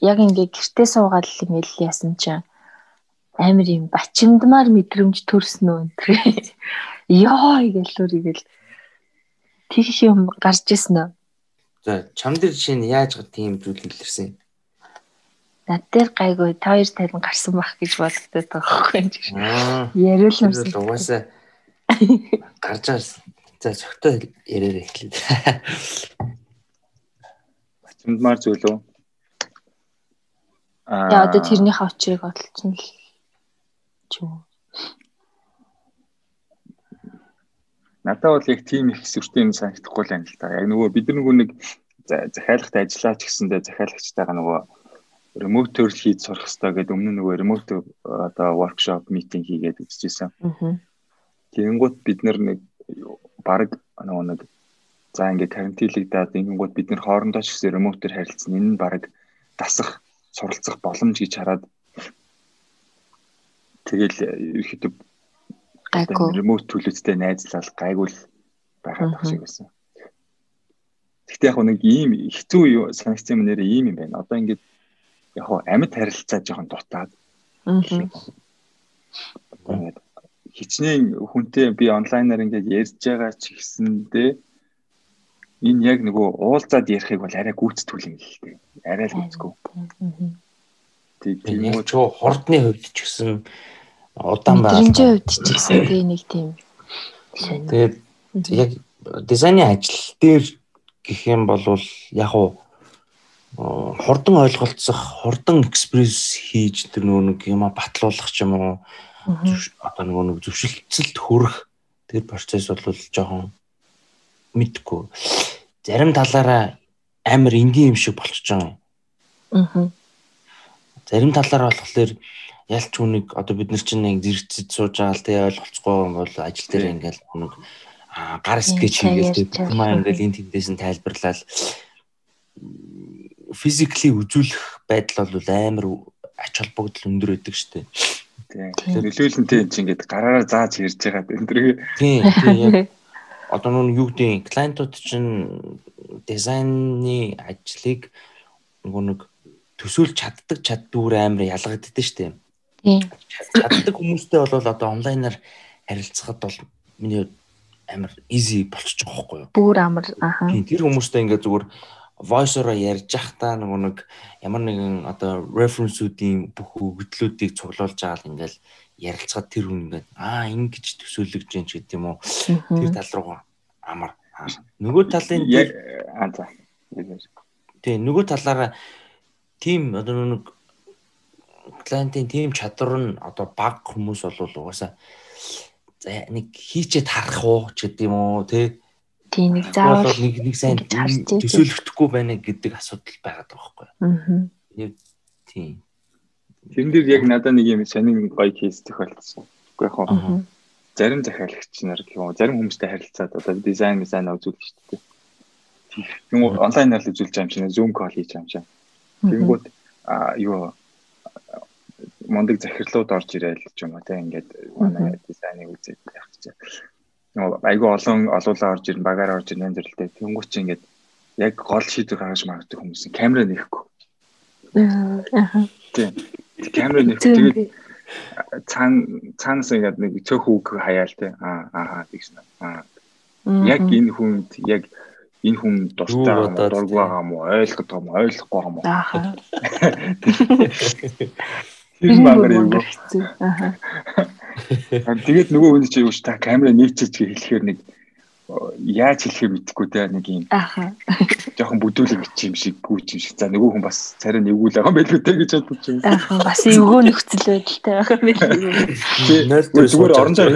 яг ингээд гэртээ суугаад ингээд яасан чинь амар юм бачимдмаар мэдрэмж төрсөн үү энэ. Йоо гэлүүр игэл тийш юм гарч ирсэн үү? За чам дээр жишээ нь яаж тийм зүйл илэрсэн? Над дээр гайгүй та хоёр талин гарсан байх гэж боддог тоххой юм шиг. Аа. Яриул юмсан. Угаасаа гарч аас. За цогтой яриараа эхлэв. Бачимдмаар зүйл үү? Яа одоо тэрнийхээ очрыг олцсон л ч юм уу. Надад бол яг тийм их сүртэй юм санагдахгүй л байна л да. Яг нөгөө бид нар нөгөө нэг захиалгад ажиллаач гэсэндээ захиалагчтайгаа нөгөө remote төрөл хийж сурах хэрэгтэй гэдэг өмнө нөгөө remote одоо workshop meeting хийгээд үзчихсэн. Тэгэнгүүт бид нар нэг баг нөгөө нэг за ингээд карантинлэгдээд ингэнгүүт бид нар хоорондоо ч гэсэн remote-ээр харилцсан. Энэ нь баг дасах, суралцах боломж гэж хараад тэгэл ерөөхдөө Гайгүй. Remote төлөвтэй найзлал гайгүй л байхад байх шиг байсан. Гэхдээ яг нэг ийм хэцүү юу санагдсан юм нэрээ ийм юм байна. Одоо ингээд яг амьд харилцаа жоохон дутаад. Аа. Хичнээн хүнтэй би онлайнаар ингээд ярьж байгаа ч гэсэндээ энэ яг нөгөө уулзаад ярихыг бол арай гүйцэтгэл юм л дээ. Арай л гүйцэхгүй. Тийм үү. Чөө хурдны хувьд ч гэсэн удаан байгаа. Мэдрэмжийн хувьд ч гэсэн тий нэг тийм. Тэгээд яг дизайны ажил дээр гэх юм бол яг уу хурдан ойлголцох, хурдан экспресс хийж тэр нэг юма батлуулах ч юм уу одоо нэг зөвшөлтсөлд хүрэх тэр процесс бол жоохон мэдгүй. Зарим талаараа амар энгийн юм шиг болчихж байгаа юм. Аа. Зарим талаараа болохоор ялч хүнийг одоо бид нар чинь нэг зэрэгцэд сууж байгаа л тий ойлголцохгүй юм бол ажил дээр ингээл нэг гар скетч хийгээл тий маа ингээл энэ тэндээс нь тайлбарлал физикли үзүүлэх байдал бол амар ач холбогдол өндөр байдаг шүү дээ. Тийм. Нөлөөлөнтэй энэ чинь ингээд гараараа зааж ярьж байгаа энэ. Тийм. Тийм яг одоо нүн юу гэдэг клиентууд чинь дизайны ажлыг нөгөө нэг төсөөлж чаддаг чаддгүй амар ялгагддаг шүү дээ. Тийм. Чаддаг хүмүүстэй бол одоо онлайнаар харилцахад бол миний амар easy болчих жоохоо байхгүй юу? Бүр амар аха. Тийм тэр хүмүүстэй ингээд зүгээр voice-ороо ярьж явахдаа нөгөө нэг ямар нэгэн одоо reference-үүдийн бүх өгөгдлүүдийг цуглуулж байгаа л ингээл ярилцахад тэр хүн ингээд аа ингэж төсөөлөгж जैन ч гэдэм үү. Тэр тал руу амар нөгөө талын аа за. Тийм нөгөө талаараа тим одоо нэг клиентийн тим чадвар нь одоо баг хүмүүс бол угаасаа за нэг хийчээд харах уу ч гэдэм үү тий Тийм нэг заавал нэг нэг сайн төсөөлөгдөхгүй байна гэдэг асуудал байгаад байгаа байхгүй. Аа. Тийм. Тэрэн дээр яг надад нэг юм сонин гоё кейс тохиолдсон. Уу яг хоо зарим захиалагч нар гэх юм зарим хүмүүстэй харилцаад одоо дизайн дизайн үзүүлж шүү дээ. Тийм онлайнаар л үзүүлж байгаа юм чинь Zoom call хийж байгаа юм чинь. Тэнгүүд а юу мондөг захирлууд орж ирээл ч юм уу те ингээд манай дизайныг үзээд явах чинь айгүй олон олуулаа орж ирэн багаар орж ирэн зэрэлтэй тэнгуү чи ингээд яг гол шийдвэр гаргаж магадгүй хүмүүс камера нэхгүй. Аа. Тийм. Камера нэхгүй тэгээд цаан цаанаас ингээд нэг цөөх үг хаяал те аа аа тэгсэн. Аа. Яг энэ хүнд яг энэ хүн дуртай дургүй байгаа юм уу ойлгох юм ойлгохгүй юм уу? Аа. Тэр багаар юу? Аа. Тэгээд нөгөө хүн чи юу ч та камера гэж хэлэхээр нэг яаж хэлэхээ мэдэхгүй те нэг юм. Аха. Жохон бүдүүлэг бич юм шиг гүйч юм шиг. За нөгөө хүн бас царай нэгүүл байгаа юм байл үү те гэж бодож юм. Аха бас эвгөө нөхцөл байдалтай байгаа юм байл. Зүгээр орондоо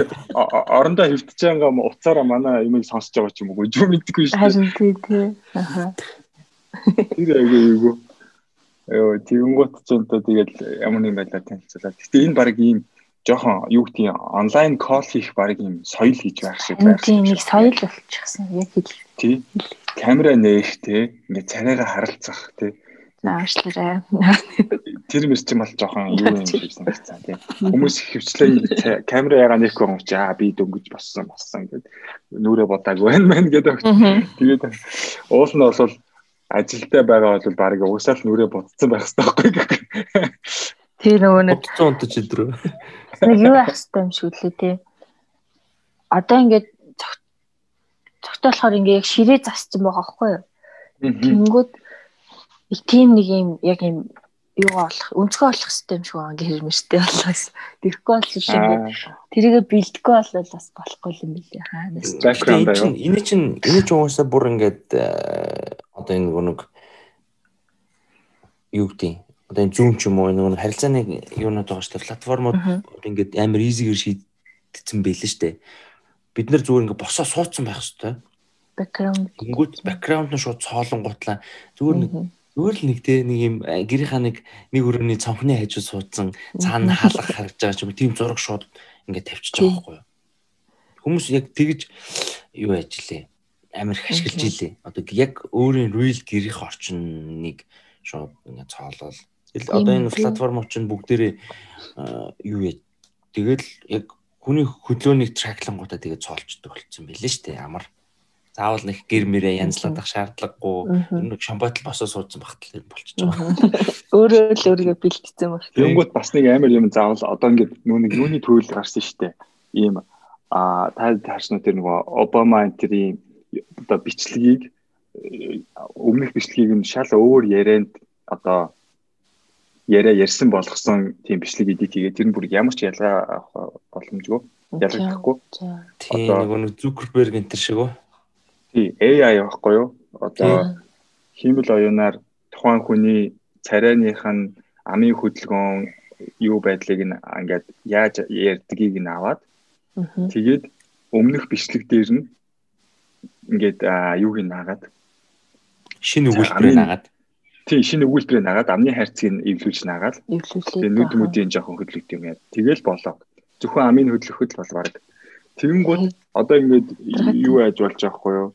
орондоо хөвтөж байгаа юм уцаараа манай юмыг сонсож байгаа ч юм уу юу мэдгүй шүү. Харин тий тий. Аха. Тэр айгүй айгүй. Йоо тэгэнгүүт ч энэ тэгээд ямар нэг байлаа танилцуулаад. Гэтэ энэ баг ийм жоохон юу гэдгийг онлайн кол хийх баг юм соёл хийж байх шиг байх. Тийм нэг соёл болчихсон яг хэл. Тий. Камера нээх те ингээд царайгаа харилцах те. Наашлараа. Тэр мэр чинь бол жоохон юу юм шиг санагдсан тий. Хүмүүс хөвчлээ камера ягаа нэхгүй юм чи аа би дөнгөж боссон боссон гэд нүрэ бодаагүй байна мэн гэдэг. Тэгээд уул нь бол ажилдаа байгаа бол баг уусаал нүрэ бодсон байх хэрэгтэй байхгүй. Тэр нөгөө нэг 100 унтаж өдрөө. Нэг юу ах хэвтэй юм шиг лээ тий. Одоо ингээд цогтой болохоор ингээд яг ширээ зассан байгаа байхгүй юу? Тэнгүүд тийм нэг юм яг юм юу олох өнцгөө олох хэрэгтэй юм шиг байгаа гэр мэртэй болохоос тэрхгүй бол ингээд тэрийгэ бэлдэхгүй бол бас болохгүй юм билээ. Хаанаас энэ чинь энэ чинь угаасаа бүр ингээд э, одоо энэ нэг юу гэдэг одоо энэ зүүн ч юм уу? Нэг харилцааны юунууд байгаа шүү дээ платформуд ингээд амар изигээр шийдсэн байлээ шүү дээ бид нар зүгээр ингээд босоо суудсан байх хэрэгтэй бэкграунд тэнгууд бэкграунд нь шууд цоолонгуутлаа зүгээр нэг зүгээр л нэг те нэг юм гэрийнхаа нэг нэг өрөөний цонхны хажууд суудсан цаана хаалга харагдж байгаа ч юм тийм зураг шууд ингээд тавьчих жоохгүй юу? Хүмүүс яг тэгж юу ажиллаа амар их ашиглаж илээ. Одоо яг өөрийн real гэрийнх орчныг шууд ингээд цоолол. Одоо энэ платформ чинь бүгдээрээ юу яа? Тэгэл яг хүний хөдлөөнийг траклангуудаа тэгээ цоолчдөг болсон байлээ шүү дээ амар заавал нэг гэр мэрээ янзлах шаардлагагүй нэг шамбатал босоо суудсан багтал юм болчихж байгаа. Өөрөө л өөрийгөө бэлтцсэн баг. Тэнгүүд бас нэг амар юм заавал одоо ингээд нүү нэг юуны төрөл гарсан шүү дээ. Ийм а та таашна тэр нөгөө Обама энтрийн одоо бичлэгийг өмнөх бичлэгийг нь шал өөр ярианд одоо яриа ярьсан болгосон тийм бичлэг эдит хийгээ тэр нь бүр ямар ч ялгаа боломжгүй ялгахгүй. Тийм нэг Зүкерберг энэ төр шиг үү? Тий AI байхгүй юу? Одоо хиймэл оюунаар тухайн хүний царайных нь амийн хөдөлгөөн юу байдлыг нь ингээд яаж ярьдгийг нь аваад тэгээд өмнөх бичлэг дээр нь ингээд юуг нь наагаад? Шинэ өгүүлбэрээ наагаад? Тий шинэ өгүүлбэрээ наагаад амны хайрцгийг эвлүүлж наагаад эвлүүлээ. нүд мүдийн жоохон хөдлөгд юм яа. Тэгэл болоо. Зөвхөн амийн хөдлөхөд бол баг тэгэнгүүт одоо ингээд юу яаж болж байгаа хгүй юу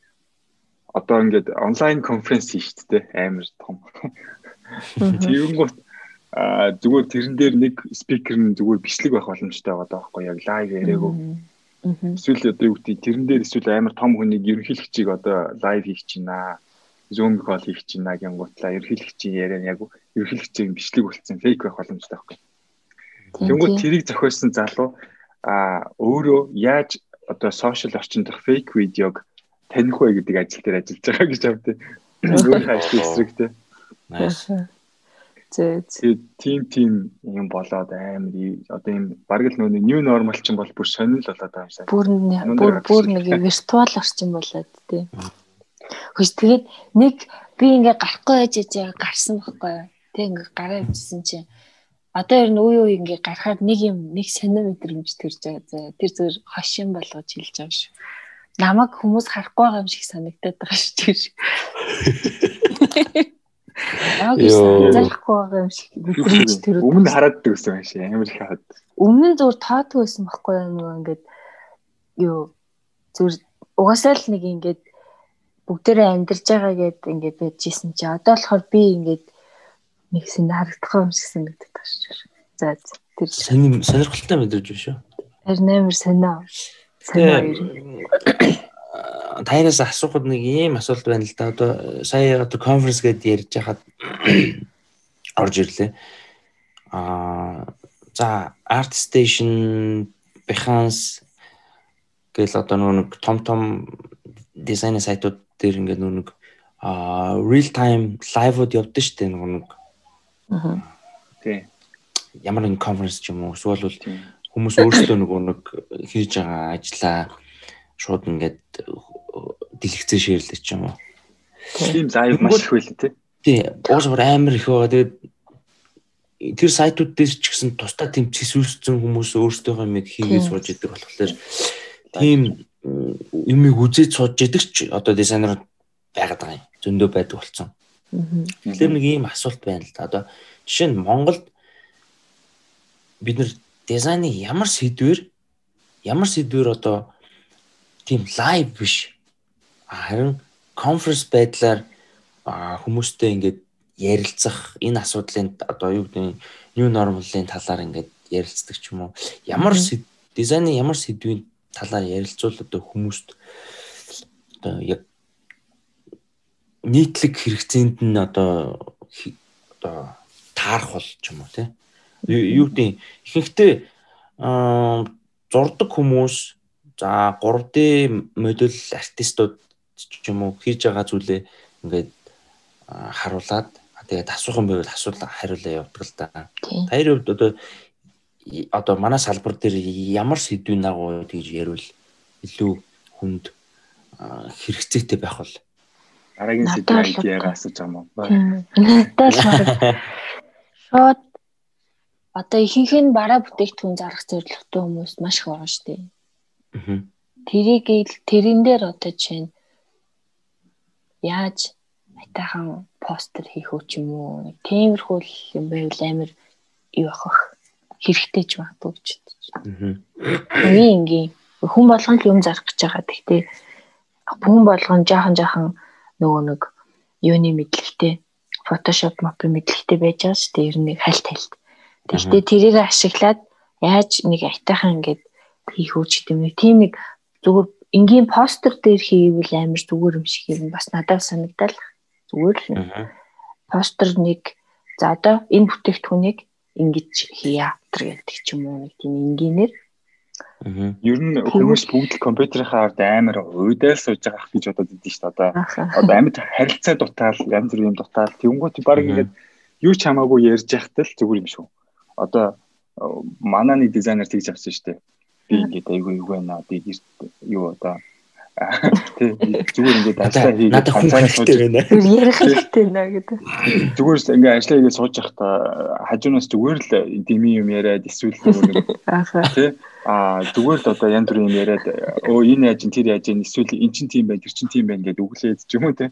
одоо ингээд онлайн конференс хийж штэ амар том. Тэгэнгүүт а зүгээр тэрэн дээр нэг спикер нь зүгээр бичлэг байх боломжтой байгаа даахгүй яг лайв яриагөө эсвэл одоо юу гэдэг тэрэн дээр эсвэл амар том хүнийг ерөнхийлөгчийг одоо лайв хийх чинь аа Zoom call хийх чинь аа гингуутлаа ерөнхийлөгчийн яриа яг ерөнхийлөгчийн бичлэг болцсон фейк байх боломжтой байхгүй. Тэнгүүд тэрийг зохиосон залуу а өөрөө яаж одоо сошиал орчинд дах фейк видеог таних вэ гэдэг ажил дээр ажиллаж байгаа гэж авдээ. Өөрийнхөө ажлын эсрэг те. Зөө. Тийм тийм юм болоод амар одоо юм бараг л нөө new normal чинь бол бүр сонирхол болоод байгаа юм шиг. Бүр бүр бүр нэг виртуал орчин болоод тий. Хөөс тэгээд нэг би ингээ гарахгүй байж байгаа гарсан байхгүй юу. Тэг ингээ гараа бичсэн чинь одоо ер нь үе үе ингээ гарахад нэг юм нэг сантиметр юмж төрж байгаа. Тэр зөв хошин болгож хэлж байгаа шүү. Намаг хүмүүс харахгүй байгаа юм шиг санагдаад байгаа шүү тэр. Яг захгүй байгаа юм шиг бүдрэмж тэр. Өмнө хараад дэгсэн юм шиг амар их хаад. Өмнө зөв таатгүй байсан байхгүй юу нөгөө ингээд юу зөв угаасаа л нэг ингээд бүгдээрээ амьдарч байгаа гэд ингээд байжсэн чи одоо болохоор би ингээд нэг сэн харагдах юм шиг санагдаад байна шүү. За тэр сонир сонирхолтой мэдэрч байна шүү. Тэр нээр сонио. Сонио. Таянаас асуухад нэг ийм асуулт байна л да. Одоо сая одоо конференс гэдээ ярьж хахад орж ирлээ. Аа за Art Station Behance гэл одоо нэг том том дизайн сайтууд дээр ингээд нэг а real time live-уд явдсан шүү дээ нэг Аа. Тий. Ямар нэгэн конференс ч юм уу эсвэл бол хүмүүс өөрсдөө нөгөө нэг хийж байгаа ажлаа шууд ингээд дэлгэцээ ширлээ ч юм уу. Тийм заяа маш их байл тий. Тий, уусгаар амар их байгаа. Тэгээд тэр сайтууд дээр ч гэсэн тусдаа тийм цэсвэрсэн хүмүүс өөрсдөө юм хийгээд сууж идэг болохоор тийм юмыг үзээд сууж идэг ч одоо дизайнер байгаад байгаа юм. Зөндөө байдаг болсон. Тэгэхээр нэг ийм асуулт байна л да. Одоо жишээ нь Монголд бид нэр дизайны ямар сэдвэр ямар сэдвэр одоо тийм лайв биш. Харин конференс байдлаар хүмүүстэй ингээд ярилцах энэ асуудлын одоо юу гэдэг new normal-ын талаар ингээд ярилцдаг ч юм уу. Ямар дизайны ямар сэдвийн талаар ярилцвал одоо хүмүүст одоо яг нийтлэг хэрэгцээнд нь одоо одоо таарах бол ч юм уу тий. Юу гэдэг ихэнхдээ зурдаг хүмүүс за 3D модуль артистууд ч юм уу хийж байгаа зүйлээ ингээд харуулад тэгээд асуух юм байвал асуулаа хариулаа явдаг л да. Таяр хувьд одоо одоо манай салбар дээр ямар сэдвийн дагуу тэгж ярил илүү хүнд хэрэгцээтэй байх бол Дараагийн сэдвийг бол- яага асууж байгаа юм? Тийм. Надад л шууд одоо ихэнх нь бараа бүтээгдэхүүн зарах зорилготой хүмүүс маш их байгаа шүү дээ. Мгм. Тэрийг л- тэрэн дээр одоо чинь яаж айтайхан постэр хийх үү ч юм уу нэг тиймэрхүү юм байвал амар юу авах хэрэгтэй ч магадгүй бодож байна. Мгм. Хамгийн энгийн хүн болгон л юм зарах гэж байгаа. Гэхдээ хүн болгон жаахан жаахан нөгөө нэг юуны мэдлэгтэй Photoshop мапын мэдлэгтэй байж байгаа шүү дээ. Ер нь хальт хальт. Гэхдээ тэрийг ашиглаад яаж нэг айтайхан ингээд хийх үү ч гэдэг юм. Тийм нэг зүгээр энгийн постэр дээр хийвэл амар зүгээр юм шиг юм бас надад санагдал. Зүгээр л постэр нэг за одоо энэ бүтээгдэхүүнийг ингэж хийя гэдэг ч юм уу нэг тийм энгийнээр Мгм. Ер нь хүмүүс бүгд л компьютерийнхаа ард амар уйдаал сууж байгаа ах гэж бодоод идэв шүү дээ. Одоо амьд харилцаа дутаал янз бүрийн дутаал тэнгуут баг ингээд юу ч хамаагүй ярьж яхад л зүгээр юм шүү. Одоо э, манай нэг дизайнер тэгж авсан шүү дээ. Би ингээд айгүй юу байна би гэрт юу одоо зүгээр ингээд ажиллаа хийгээд надад хүн хэрэгтэй байна. Ярих хэрэгтэй нэ гэдэг. зүгээр л ингээд ажиллаа хийгээд сууж байхдаа хажуунаас зүгээр л дими юм яриад эсвэл тий а зүгээр л одоо янз бүрийн юм яриад өө энэ яаж ин тэр яаж ин эсвэл эн чин тийм байна тэр чин тийм байна гэдэг өглөөд ч юм уу тий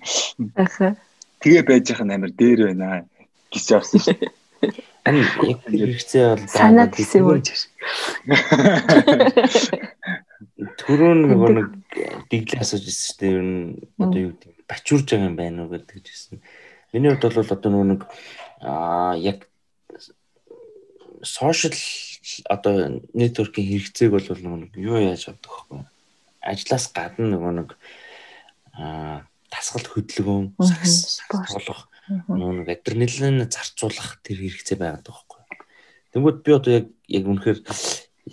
тэгээ байж байгаа нь амар дээр байна гэж авсан шүү дээ. Хэрэгцээ бол Санаад хэлсэн юм уу? Төрөө нөгөө нэг дэглээ асууж ирсэн шүү дээ. Ер нь одоо юу гэдэг бачуурж байгаа юм байна уу гэдэг жисэн. Миний хувьд бол одоо нэг аа яг сошиал одоо нэтворкийн хэрэгцээг бол нэг юу яаж авдаг вэ? Ажлаас гадна нөгөө нэг аа тасгал хөдөлгөөн Мгм, сакс нэг адреналин зарцуулах тэр хэрэгцээ байгаад байгаа байхгүй. Тэнгүүд би одоо яг яг үнэхээр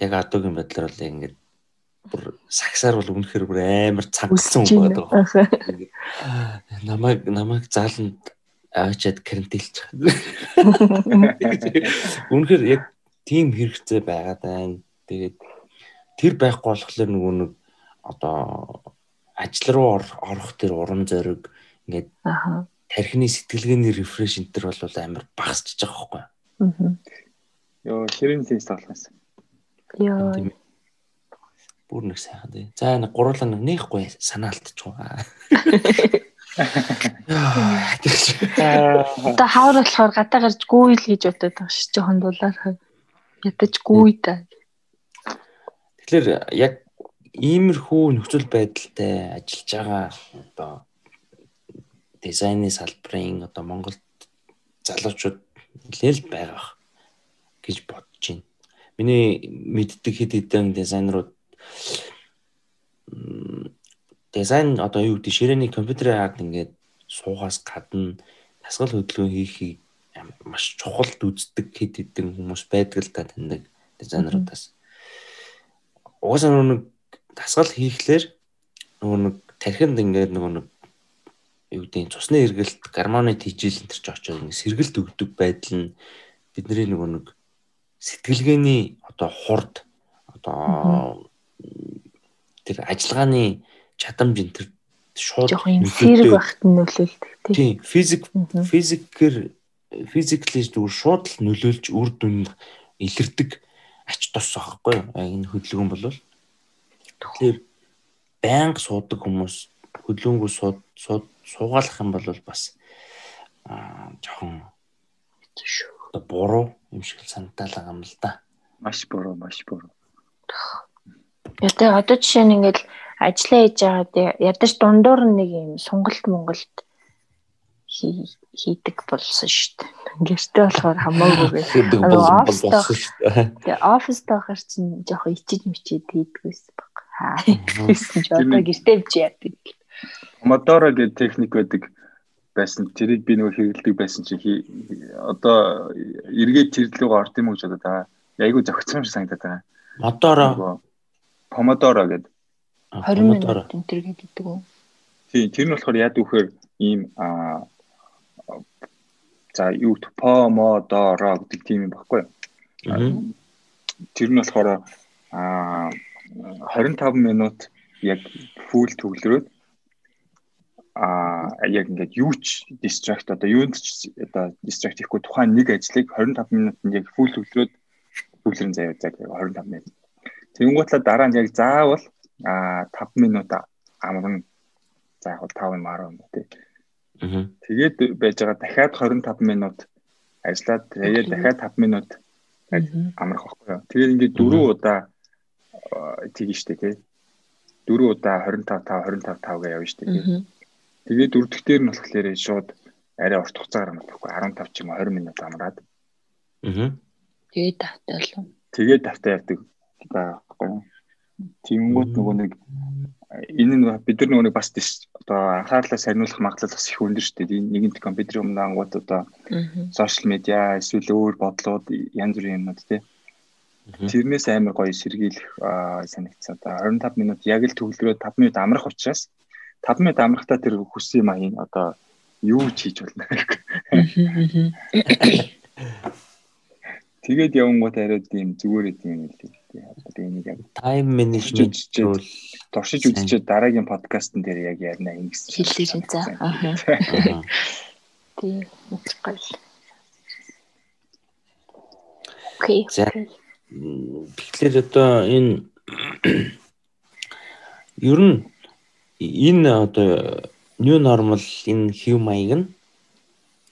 яг одоогийн байдлаар бол ингээд бүр саксаар бол үнэхээр бүр амар цангасан хүн. Аха. Ингээд, Намайг намайг зааланд аваачаад карантинлж байгаа. Үнэхээр яг тийм хэрэгцээ байгаад байна. Тэгээд тэр байхгүй болохоор нөгөө нэг одоо ажил руу ор- орох тэр урам зориг ингээд. Тархины сэтгэлгээний рефреш энэ төр бол амар багасч байгаа байхгүй. Йоо хэрэг сенс болох юмсан. Йоо. Бүр нэг сайхан тий. За нэг гурлаа нэг нэхгүй санаа алдчихгаа. Яа, тэгш. Одоо хавар болохоор гадаа гарч гүйл гэж бодоод байгаа ш. Жохон дулаар ядаж гүй та. Тэгэхээр яг иймэрхүү нөхцөл байдалтай ажиллаж байгаа одоо дизайны салбарын одоо Монголд залуучууд нэлээл байгаа гэж бодож байна. Миний мэддэг хэд хэдэн дизайнерууд дизайн одоо юу гэдэг ширээний компьютерийн ард ингээд суугаас гадна тасгал хөдөлгөөн хийхийг маш чухалд үздэг хэд хэдэн хүмүүс байдаг л та таньдаг дизайнеруудаас. Угаасаа нэг тасгал хийхлээр нөгөө нэг тархинд ингээд нөгөө нэг юу гэдэг цусны эргэлт гармоны тижил энэ төр ч очоод ингээд сэргэлт өгдөг байдал нь бидний нөгөө нэг сэтгэлгээний одоо хурд одоо тэр ажиллагааны чадамж энэ төр шууд нөлөөтэй. сэрэг нь нөлөөлдөг тий. Тийм физик физикээр физикли зүгээр шууд л нөлөөлж үр дүн илэрдэг ач тус аахгүй энэ хөдөлгөөн бол тэгэхээр байнга суудаг хүмүүс хөдөлгөөнгөө сууд сууд суугаалах юм бол бас аа жоохон Хэцүү шүү. одоо буруу юм шиг л санагдал байгаа юм л да. Маш буруу, маш буруу. Ятаа одоо жишээ нь ингээд ажиллаа хийж байгаа ядаж дундуур нэг юм сунгалт монголд хий- хийдэг болсон шүү дээ. Гэртээ болохоор хамаагүй гэ. гэдэг болсон шүү дээ. Тэгээ оффист байхаар чинь жоохон ичиж мичээд хийдэг байсан баг. Аа гэсэн чи одоо гэртээ бич яадаг. Помодоро гэдэг техник байдаг байсан. Тэрийг би нөгөө хэрэгэлдэг байсан чи одоо эргээд тэр рүү орд юм уу гэж бодоод байгаа. Айгу зөгцсөн шиг санагдаад байгаа. Нөгөө Помодоро гэдэг. 20 минут энэ төр гэдэг үү? Тийм, тэр нь болохоор яад вөхөр ийм аа За юу по мо до ро гэдэг тийм юм баггүй. Тэр нь болохоор а 25 минут яг фул төвлөрөөд а яг ингээд юу ч distract одоо юунд ч одоо distract хийхгүй тухайн нэг ажлыг 25 минутанд яг фул төвлөрөөд төвлөрөн заяа за 25 минут. Тэнгуутлаа дараа нь яг заавал а 5 минут амран за яг 5 юм 10 минут тий. Тэгээд байж байгаа дахиад 25 минут ажиллаад тэгээд дахиад 5 минут амрах байхгүй юу. Тэгээд ингээд 4 удаа тгий штэ тий. 4 удаа 25 5 25 5 гэж явна штэ тий. Тэгээд дөрөвдөх дээр нь болохоор шууд арай урт хугацаагаар амрахгүй 15 ч юм уу 20 минут амраад. Аа. Тэгээд давтай болов. Тэгээд давтай явдаг байхгүй юу. Тэнгүүд нөгөө нэг энэ нь бид нар нөгөө нэг бас одоо анхаарлаа сарниулах магадлал бас их өндөр шүү дээ. Нэгэнт компьютерийн өмнө ангууд одоо сошиал медиа эсвэл өөр бодлууд янз бүрийн юмнууд тий. Тэрнээс амар гоё сэргийлэх санагдсан. Одоо 25 минут яг л төвлөрөө 5 минут амрах учраас 5 минут амрахтаа тэр хүссэн юм аа энэ одоо юу ч хийж болно гэх. Тэгээд явангууд арай тийм зүгээр идэм юм лээ. Одоо энийг яг тайм менежмент бол туршиж үзчихээд дараагийн подкастн дээр яг ярина ингэсэн. Хэллээ за. Аа. Тийм гоё. Окей. Тэгэхээр одоо энэ ер нь энэ одоо new normal энэ хэв маяг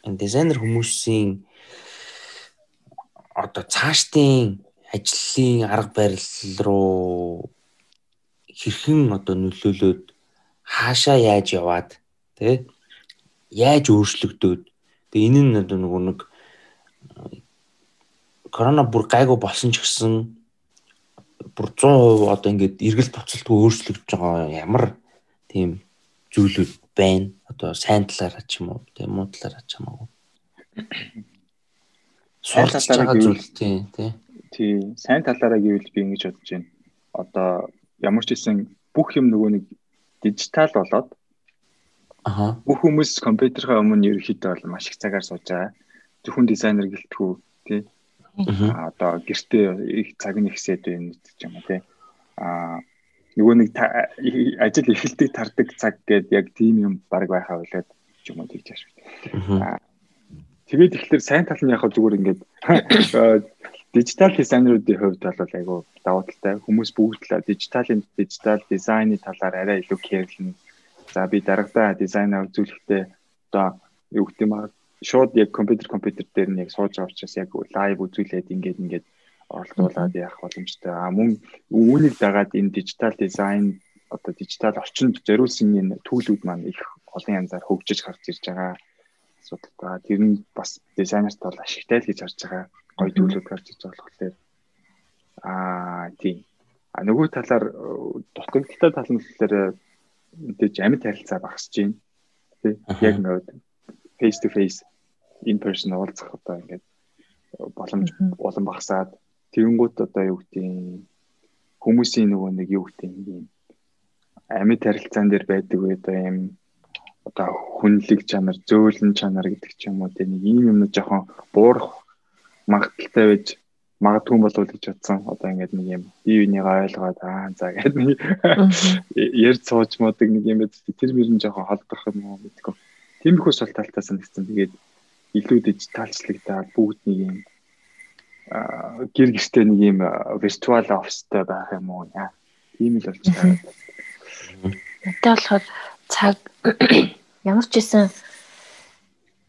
нь дизайнер хүмүүсийн одоо цаашдын ажлын арга барил руу хэрхэн одоо нөлөөлөөд хаашаа яаж яваад тий яаж өөрчлөгдөөд тэгээ энэ нь одоо нөгөө нэг корона бүр гайгүй болсон ч гэсэн бүр 100% одоо ингээд эргэл буцалтгүй өөрчлөгдөж байгаа ямар тийм зүйлүүд байна. Одоо сайн талаараа ч юм уу, тийм муу талаараа ч уу. Сурч байгаа зүйл тийм тий. Тий, сайн талаараа гэвэл би ингэж бодож байна. Одоо ямар ч хэсэн бүх юм нөгөө нэг дижитал болоод Аха. Бүх хүмүүс компьютерийн өмнө ерөөхдөө бол маш их цагаар сууж байгаа. Зөвхөн дизайнер гэлтгүү тий. Аа одоо гэртээ их цаг нь ихсээд байна гэж юм тий. Аа нөгөө нэг ажил эхэлдэг тардаг цаг гээд яг тийм юм баг байхаа болоод юм уу тийж. Аа Тэгээд ихлээр сайн тал нь яг зүгээр ингээд дижитал дизайнеруудын хувьд бол айгүй давуу талтай хүмүүс бүгд л дижиталын дижитал дизайны талаар арай илүү кэрлэн. За би дарагдаа дизайнаа үзүүлэхдээ одоо юу гэдэг юм аа шууд яг компьютер компьютер дээр нь яг сууж байгаа учраас яг лайв үзүүлээд ингээд ингээд оролдуулаад явах боломжтой. А мөн үүнийг дагаад энэ дижитал дизайн одоо дижитал орчинд зориулсан энэ түүлүүд маань их олон янзаар хөгжиж гарч ирж байгаа асуудал. Тэр нь бас дизайнерт бол ашигтай л гэж харж байгаа. Гоё төлөвлөд гарч иж байгаа болохоор аа тийм. А нөгөө талаар дутагдaltaй тал нь болохоор мэдээж амьд харилцаа багасж байна. Тэ яг нөгөө face to face in person уулзах одоо ингээд боломж улам багасаад тэгэнгүүт одоо юу гэдэг хүмүүсийн нөгөө нэг юу гэдэг юм амьд харилцаан дээр байдаг үе одоо юм одоо хүнлэг чанар, зөөлөн чанар гэдэг ч юм уу тийм нэг ийм юмнууд жоохон буурах магадaltaй байж магадгүй болов гэж бодсон. Одоо ингээд нэг юм бие бинийгаа ойлгоод аа за гэдэг нэг ярьж сууж модаг нэг юм байд. Тэр мөр нь жоохон холдох юм уу гэдэггүй. Тиймэрхүү сул талтаа санагдсан. Тэгээд илүү дижиталчлагдаад бүгд нэг юм гэр гэртээ нэг юм виртуал офстой байх юм уу яа. Тийм л болж байгаа. Надад болохоор цаг ямар ч гэсэн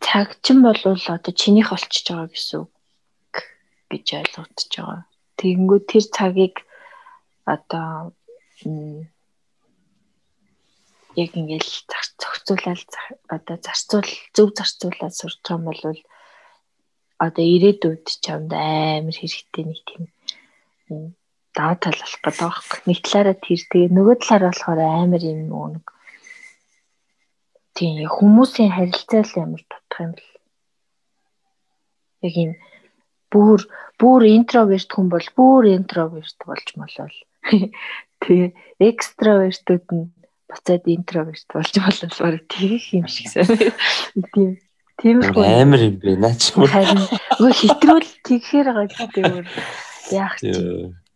цагчин болвол одоо чинийх олчж байгаа гэсэн үг гэж ойлгогдож байгаа. Тэгэнгүүт тэр цагийг одоо яг ингээл зохицуулаад одоо зарцуул зөв зарцуулаад сурч байгаа юм бол одоо ирээдүйд чамд амар хэрэгтэй нэг тийм даваа тал болох гэдэг байхгүй. Нэг талаараа тэр тэгээ нөгөө талаараа болохоор амар юм нэг Тийм хүмүүсийн харилцаа л амар тутах юм бэл. Яг юм бүр бүр интроверт хүн бол бүр интроверт болж молол. Тэгээ экстравертүүд нь буцаад интроверт болж болол баг тэрих юм шиг сайн. Тийм Тиймэрхүү амар юм бэ наач юм. харин үгүй хэтрүүл тэгхээр байгаа гэдэг яах чи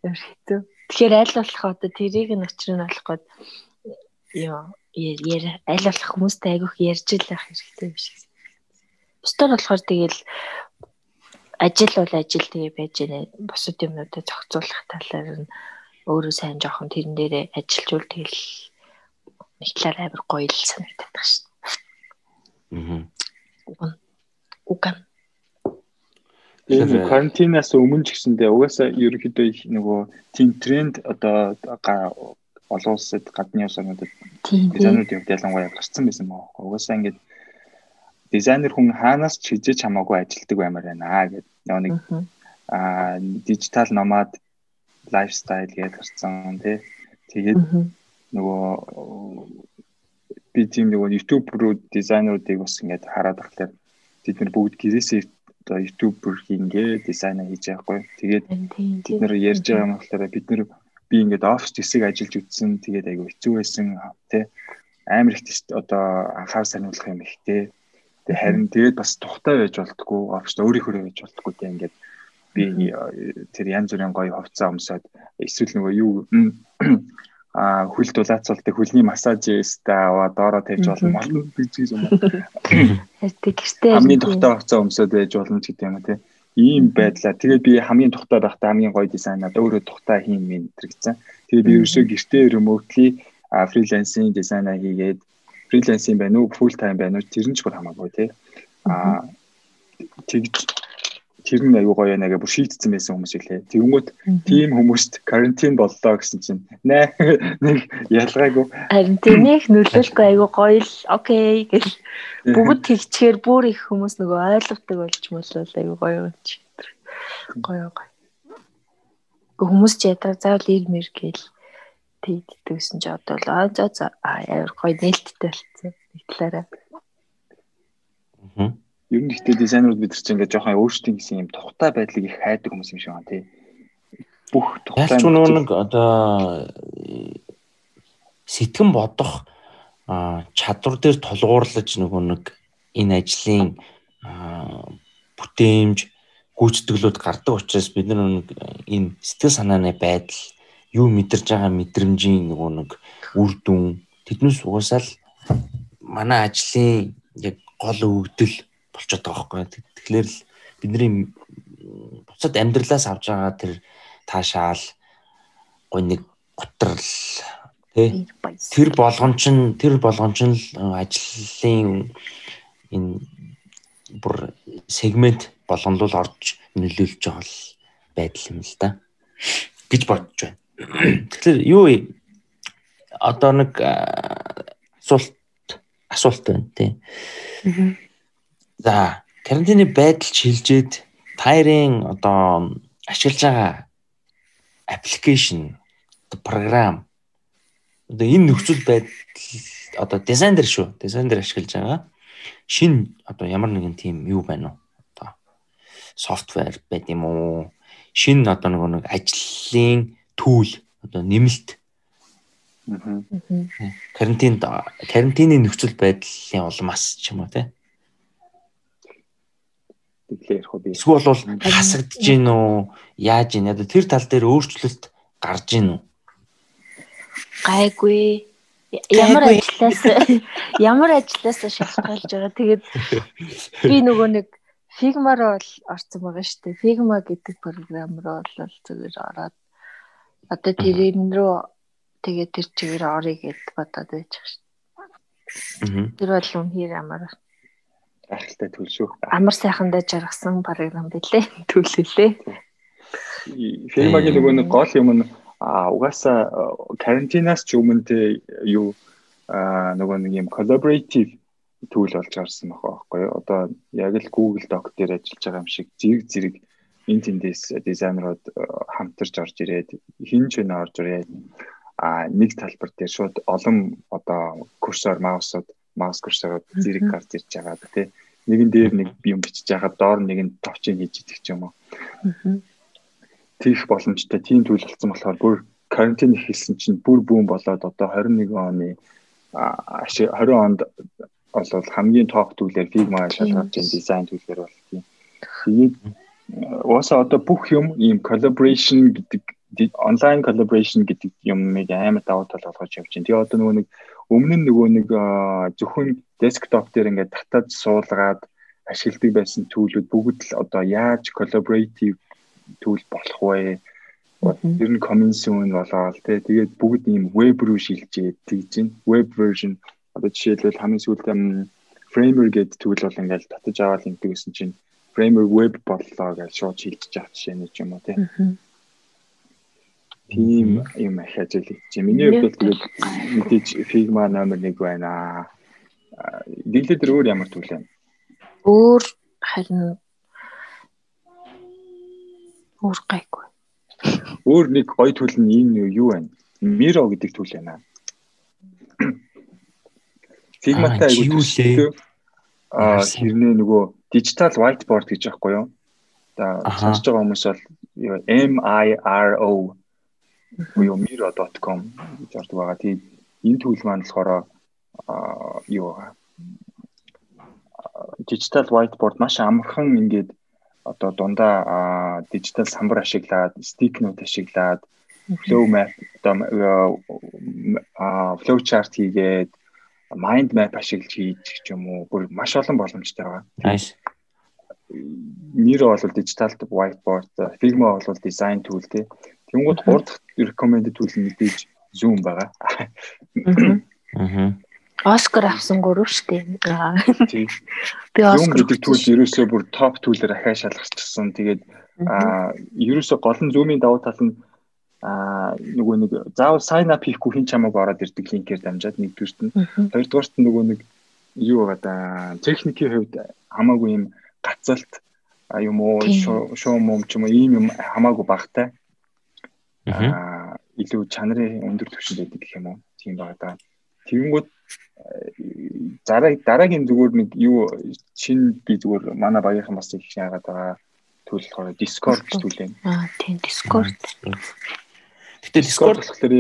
амар хэцүү. Тэгэхээр аль болох одоо тэрийг нь өчрөө нь олох гээд ёо яар аль болох хүмүүстэй айгүйх ярьж л байх хэрэгтэй биш. Бусдаар болохоор тэгэл ажил бол ажил тэгээ байж байна. Бусад юмнуудаа зохицуулах талаар нь өөрөө сайн жоохон тэрэн дээрээ ажиллажул тэгэл нэг талаар амар гоё л санагдаад байна шүү Аа. Дээ. Уган. Тэгээд карантинаас өмнө ч гэсэндээ угаасаа ерөнхийдөө их нөгөө тийм тренд одоо олон улсад гадны улсуудад Тийм. дизайнеруудын хувьд ялангуяа гарцсан байсан байгаа байхгүй. Угаасаа ингээд дизайнер хүн хаанаас ч хизээч хамаагүй ажилтдаг баймаар байна аа гэдэг. Нөгөө нэг аа дижитал номад лайфстайл гэж гарцсан тий. Тэгээд нөгөө би тийм нөгөө YouTube руу дизайнеруудыг бас ингээд хараад тахлаар тэд нар бүгд гэрээсээ одоо YouTube-ээр хийнгээ дизайн хийж байхгүй. Тэгээд бид нэр ярьж байгаа юм болохоор бид нэр би ингээд офис хэсэг ажиллаж үтсэн. Тэгээд айгу хэцүү байсан тий амар их одоо анхаар сануулах юм ихтэй тэгээд харин тэгээд бас тухтай байж болтгоо офис өөрийнхөө байж болтгоо тий ингээд би тэр янз бүрийн гоё хувцас өмсөд эсвэл нөгөө юу а хөл дулаацуулдаг хөлний массажиста аваа доороо тавьж болно болно гэж юм. Тэгэртэй хамгийн тухтай хувцас өмсөд байж болно ч гэдэг юм тий ийм байдлаа. Тэгээд би хамгийн тухтай байхдаа хамгийн гоё дизайнаад өөрөө тухтай хийн минь тэр гэсэн. Тэгээд би ерөөсөө гэртээ remotely фрилансинг дизайнаа хийгээд фрилансинг байна уу, full time байна уу тэр нь ч бүр хамаагүй тий. Аа тэгж тэр нь аюу гоё яана гэж бүр шийдсэн байсан хүмүүс илээ. Тэгэнгүүт тийм хүмүүст карантин боллоо гэсэн чинь нэ нэг ялгаагүй. Харин тэнийх нөлөөлөхгүй аюу гоё л окей гэл бүгд тэгчээр бүр их хүмүүс нөгөө ойлгодог болж мөлөө аюу гоё юм чи. Гоё гоё. Хүмүүс ч ядраа заавал ирмэр гэл тэгдэгсэн чи одоо л аа за за аяар гоё нээлттэй болсон. Нэг талаараа. Аа ер нь ихтэй дизайнерууд бид нар чинь ингээд жоохон өөрсдийн гэсэн юм тухтай байдлыг их хайдаг хүмүүс юм шиг байна тий. Бүх тухтай. Ялч нэг одоо сэтгэн бодох чадвар дээр тулгуурлаж нөгөө нэг энэ ажлын бүтээмж гүйцэтгэлүүд гардаг учраас бид нэг энэ сэтгэл санааны байдал юу мэдэрж байгаа мэдрэмжийн нөгөө нэг үр дүн тэднээс угаасаа л манай ажлын яг гол өгдөл болчиход байгаа байхгүй. Тэгэхээр л бидний буцаад амьдралаас авж байгаа тэр таашаал гой нэг готрал тий тэр болгон чин тэр болгон чин л ажлын энэ бүр сегмент болгонлол орж нөлөөлж байгаа л байдал юм л да гэж бодож байна. Тэгэхээр юу одоо нэг асуулт асуулт байна тий. За, карантины байдал шилжээд тайрын одоо ашиглаж байгаа аппликейшн програм одоо энэ нөхцөл байдал одоо дизайн дээр шүү. Дизайн дээр ашиглаж байгаа шин одоо ямар нэгэн тийм юу байна уу? Одоо софтвер байд юм уу? Шин одоо нөгөө нэг ажлын түүл одоо нэмэлт карантин карантины нөхцөл байдлын улмаас ч юм уу те тэглээ ярих уу би. Эсвэл бол хасагдж гин үү? Яаж гин? Одоо тэр тал дээр өөрчлөлт гарч гин үү? Гайгүй. Ямар ажлаас ямар ажлаас шалтгаалж байгаа. Тэгээд би нөгөө нэг Figma-роо бол орсон байгаа шүү дээ. Figma гэдэг програм руу бол зүгээр ороод одоо тэрэн рүү тэгээд тэр чигээр орё гэд бодоод байж байгаа шүү. Тэр бол үнээр амар гайхалтай төл шүү. Амар сайхандаа жаргасан програм билээ. Төлөлөө. Фирмагийн нөгөө нэг гол юм нь угаасаа карантинаас ч өмнө тэ юу нөгөө нэг юм collaborative түүл болж гарсан байгаа байхгүй юу. Одоо яг л Google Doc дээр ажиллаж байгаа юм шиг зэрэг зэрэг эн тэндээс дизайнерууд хамтарч орж ирээд хин ч өнө орж ирээд а нэг талбар дээр шууд олон одоо курсор маусууд маус курсорууд зэрэг гарч ирж байгаа тий. Нэгэн дээр нэг юм бичиж байгаа доор нэг нь товчийг хийж идэх ч юм уу. Тийх боломжтой тийм зүйл болсон болохоор бүр карантин эхэлсэн чинь бүр бүүн болоод одоо 21 оны 20 онд бол хамгийн топ Figma шалгаж байгаа дизайн түүлээр бол тийм. Тэгээд уусаа одоо бүх юм ийм collaboration гэдэг онлайн collaboration гэдэг юмыг амар давуу тал болгож явж байна. Тэгээ одоо нөгөө нэг өмнө нь нөгөө нэг зөвхөн desktop дээр ингээд татаж суулгаад ашигладаг байсан төлөвүүд бүгд л одоо яаж collaborative түүл болох вэ? Ер нь commission болоод тий тэгээд бүгд ийм web руу шилжээд тэгж байна. Web version одоо жишээлбэл хамгийн сүүлд framer гэдэг түүл бол ингээл татаж аваад ингэдэг гэсэн чинь framer web боллоо гэж шууд шилжиж авах жишээ нэг юм уу тий. Тийм юм ахиж л чи миний хувьд бол тэгээд мэдээж Figma номер 1 байна. Диглээ дээр өөр ямар түүл байна? Өөр харин өөр гайгүй. Өөр нэг гоё түүл нь энэ юу байна? Miro гэдэг түүл байна. Figma-тай айгуу төлөвлөлөө аа хэрнээ нөгөө digital whiteboard гэж аахгүй юу? За сонсож байгаа хүмүүс бол M I R O буюу miro.com гэж ордог байгаа. Тэгээд энэ түүл маань болохоор юу digital whiteboard маш амархан ингээд одоо дундаа дижитал самбар ашиглаад, стикнүүд ашиглаад, flow map одоо flow chart хийгээд mind map ашиглаж хийж ч юм уу бүр маш олон боломжтой байгаа. Miro бол digital whiteboard, Figma бол design tool тий. Тэнгууд гурав дахь recommended tool нь мэдээж Zoom байгаа. Аа. Оскар авсан гурав штэ. Би Оскар гэдэг түүл ерөөсөө бүр топ түүлээр ахаа шалгацчихсан. Тэгээд аа ерөөсөө гол нь Zoom-ийн давуу тал нь аа нөгөө нэг заавал sign up хийхгүй хин чамааг ороод ирдэг линкээр дамжаад нэгдүгüрт нь хоёрдугаарт нь нөгөө нэг юу байгаа да техникийн хувьд хамаагүй юм гацалт юм уу шоу мом ч юм уу ийм юм хамаагүй багтай илүү чанарын өндөр түвшинд байдаг гэх юм уу тийм байгаа да тэгэнгүүт дараа дараагийн зүгээр нэг юу шин би зүгээр манай багийнхан бас их яагаад байгаа төлөв болохоор Discord төлөө. Аа тийм Discord. Гэтэ Discord болохоор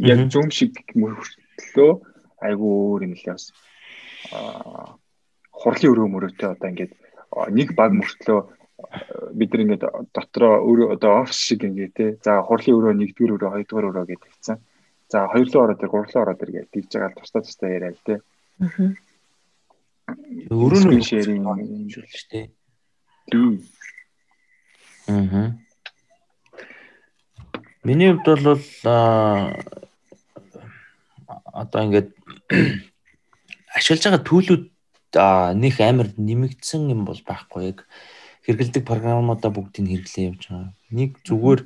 яг Zoom шиг мөртлөө айгүй өөр юм лээ бас. Аа хурлын өрөө мөрөөтэй одоо ингээд нэг баг мөртлөө бид нар ингээд дотроо өөрөө одоо офис шиг ингээд те за хурлын өрөө нэгдүгээр өрөө хоёрдугаар өрөө гэдэг хэлсэн. За хоёрлоо ороод ир, гурлаа ороод ир гэж тэгж байгаа тусдаа тусдаа яриа л те. Аа. Өрөө нь шэрийн юм шүү дээ. Тийм. Аа. Миний хувьд бол одоо ингээд ашиглаж байгаа төлөвүүд нөх амар нэмэгдсэн юм бол байхгүй яг хэрэгэлдэг програмуудаа бүгдийг хэрэглээ явж байгаа. Нэг зүгээр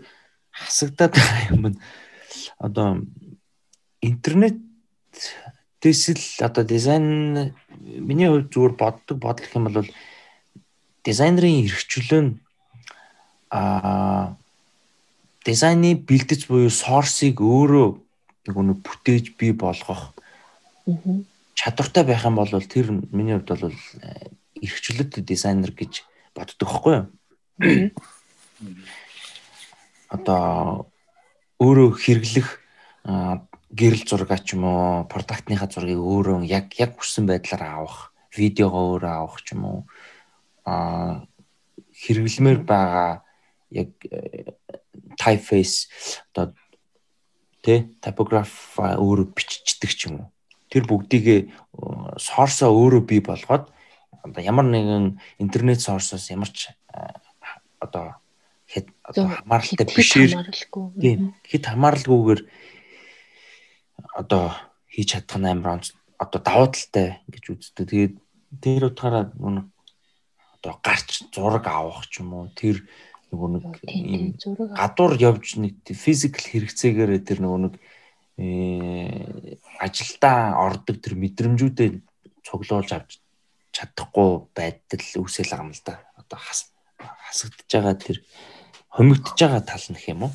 хасагдаад байгаа юм нь одоо интернет дэсэл одоо дизайн миний хувьд зүгээр боддог бодол юм бол дизайнерын эрхчлөө нь а дизайны бэлдэж буюу сорсыг өөрөө нэг өнө бүтээж бий болгох чадвартай байх юм бол тэр миний хувьд бол эрхчлөлт дизайнер гэж боддог байхгүй юу? Одоо өөрөө хэрэглэх гэрэл зураг ч юм уу продактныхаа зургийг өөрөө яг яг хүссэн байдлаар авах, видеогоо өөрөө авах ч юм уу а хэрэглэмээр байгаа яг э, typeface одоо тэ typograph өөрөө биччихдэг ч юм уу. Тэр бүгдийг сорсоо өөрөө бий болгоод одоо ямар нэгэн интернет сорсоос ямар ч одоо хэд одоо хамааралтай бишээр тийм хэд хамааралгүйгээр одоо хийж чадах нь амар одоо давуу талтай гэж үздэг. Тэгээд тэр утгаараа нэг одоо гарч зураг авах ч юм уу тэр нөгөө нэг гадуур явж нэг физикл хэрэгцээгээр тэр нөгөө нэг э ажилдаа ордог тэр мэдрэмжүүдээ цуглуулж авч чадахгүй байдал үүсэл байгаа юм л да. Одоо хасагдж байгаа тэр хомигдж байгаа тал нэх юм уу?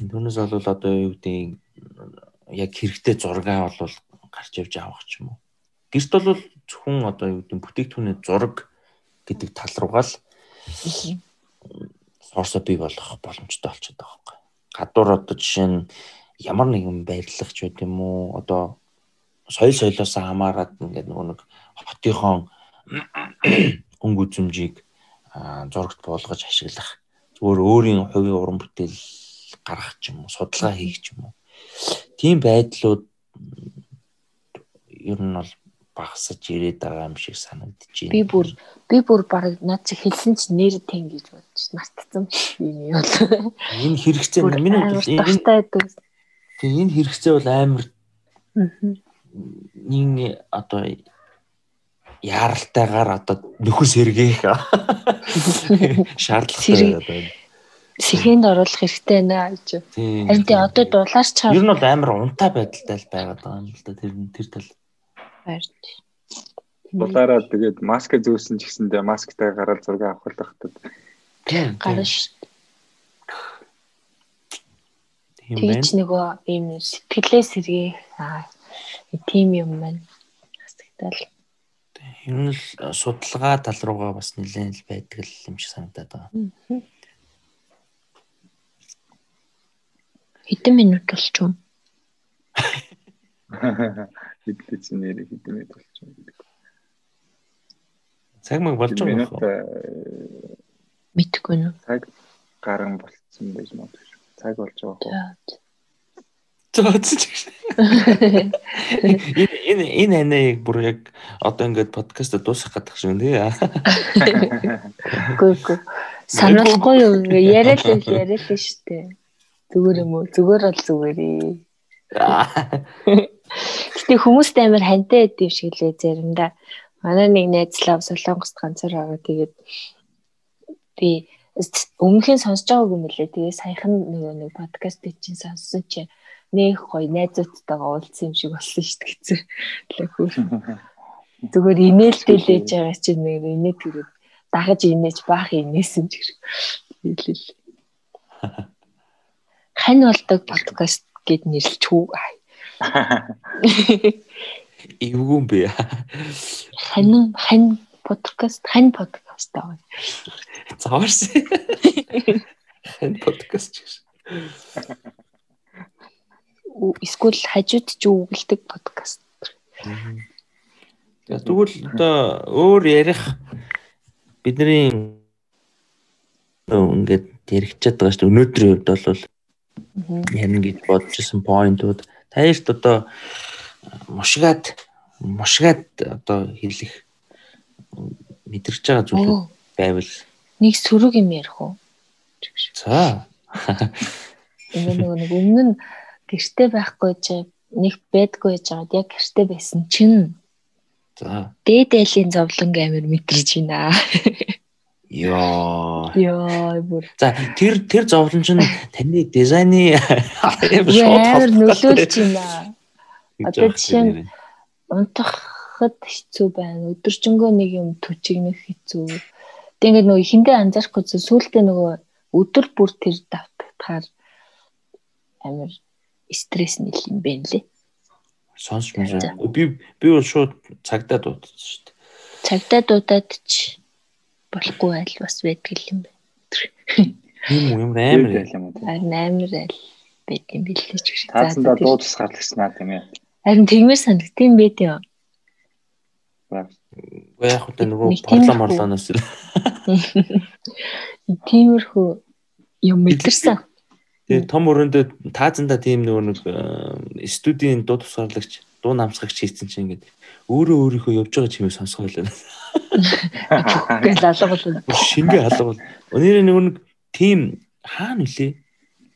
Түүнээс бол одоо юу гэдэг яг хэрэгтэй зургаа бол гарч явж авах ч юм уу. Гэрт бол зөвхөн одоо юу гэдэг бүтээгдэхүүний зураг гэдэг тал руугаа л сорсо бий болох боломжтой болчиход байгаа байхгүй. Гадуур одоо жишээ нь ямар нэгэн байрлах ч байт юм уу одоо соёл соёлоос хамаарат ингээд нөгөө нэг хотынхон өнгө үзмжийг зурагт буулгаж ашиглах зүгээр өөрийн хувийн уран бүтээл гаргах ч юм уу судалгаа хийх ч юм уу тийм байдлууд ер нь бол багасаж ирээд байгаа юм шиг байна. Би бүр би бүр баг над чи хэлсэн чи нэр тэн гэж бодож нартцсан юм юу бол. Энэ хэрэгцээ миний бодлоо энэ Тэгээ энэ хэрэгцээ бол амар нэг одоо яаралтайгаар одоо нөхөс сэргээх шаардлагатай одоо сэхэнд оруулах хэрэгтэй байна гэж. Харин тий одоо дулаарч чаар. Ер нь бол амар унтаа байдалтай л байгаад байгаа юм л да тэр тэр тал. Баярч. Дулаараа тэгээд маск зөөсөн ч гэсэндээ масктай гараад зураг авах л багтад. Гарна шүү. Тийм байна. Тэгж нөгөө ийм сэтгэлээ сэргээх аа тийм юм байна. Хасагтал. Ер нь л судалгаа тал руугаа бас нэлээд л байдаг юм шиг санагдаад байгаа. Хэдэн минут болч юм? Хэдэн ч нэр хэдэн минут болч юм гэдэг. Цаг мэг болж байгаа юм. Мэдгүй нүү. Цаг гарan болцсон байж магадгүй цаг болж байгаа. Зөөцөж. Энэ энэ энэ бүр яг одоо ингээд подкаст дуусгах гэдэг шиг тий. Гүг гүг. Сануулахгүй юу яриад л яриад л штэ. Зүгээр юм уу? Зүгээр бол зүгээр ээ. Гэтэ хүмүүст амар хантай байд юм шиг лээ заримдаа. Манай нэг найзлаа Солонгост ганцаар байгаа. Тэгээд би өмнөхийн сонсож байгаагүй юм лээ. Тэгээ саяхан нөгөө нэг подкаст чинь сонссон чи нэг гоё найзуудтайгаа уулзсан юм шиг болсон шүү дээ гэсэн. Тэгээ хөө. Зүгээр инээлтэй лээж байгаа чинь нэг инээ төрөд дагаж инээж баах инээсэн ч гэх. Хэлэл. Хань болдог подкаст гэд нэрлэж хүү. Эвгүй юм бэ. Хань хань подкаст хань подкаст аа. Заварс. Хань подкаст гэж. Эсвэл хажууд ч үгэлдэг подкаст. Тэгвэл одоо өөр ярих бидний ингээд яригчаад байгаа шүү дээ. Өнөөдрийн хувьд бол ярина гэж бодож исэн поинтууд таярт одоо мушгаад мушгаад одоо хэлэх мэдэрч байгаа зүйл байвал нэг сөрөг юм ярих уу? За. Энэ нэг өмнө нь гэрте байхгүй ч нэг байдгүй байж байгаад яг гэрте байсан чинь За. Дээд айлын зовлон амир мэдэрч байна. Йоо. Йоо бүр. За тэр тэр зовлон чинь таны дизайны амар нөлөөлж байна. Одоо жишээ нь унтахад хэцүү байна. Өдөржингөө нэг юм төчигнэх хэцүү. Тэг ингээд нөгөө ихэндээ анзаарахгүй зү сүултээ нөгөө өдөр бүр тэр давтагдахаар амар стресс нэл юм бэ лээ. Сонсч мөн. Би би бол шууд цагдаа дуудсан шүү дээ. Цагдаа дуудаад ч болохгүй айл бас байдаг юм байна. Юм юм амар юм уу? Харин амар айл байт юм билээ ч гэж. Таасандаа дуудас гарлагснаа тийм ээ. Харин тэгмээр санагдсан байт юм. Уу яг хөтэ нөгөө порло морлоноос л. Тиймэрхүү юм мэдэрсэн. Тэгээ том өрөөндөө таазанда тийм нөгөө нэг э, студийн дуу тусгаарлагч дуу намсгагч хийсэн чинь ингээд өөрөө өөрийнхөө явж байгаа чимээ сонсгоо л байна. Гэл алга бол. Шингээ алга бол. Өнөөдөр нөгөө нэг тийм хаана үлээ?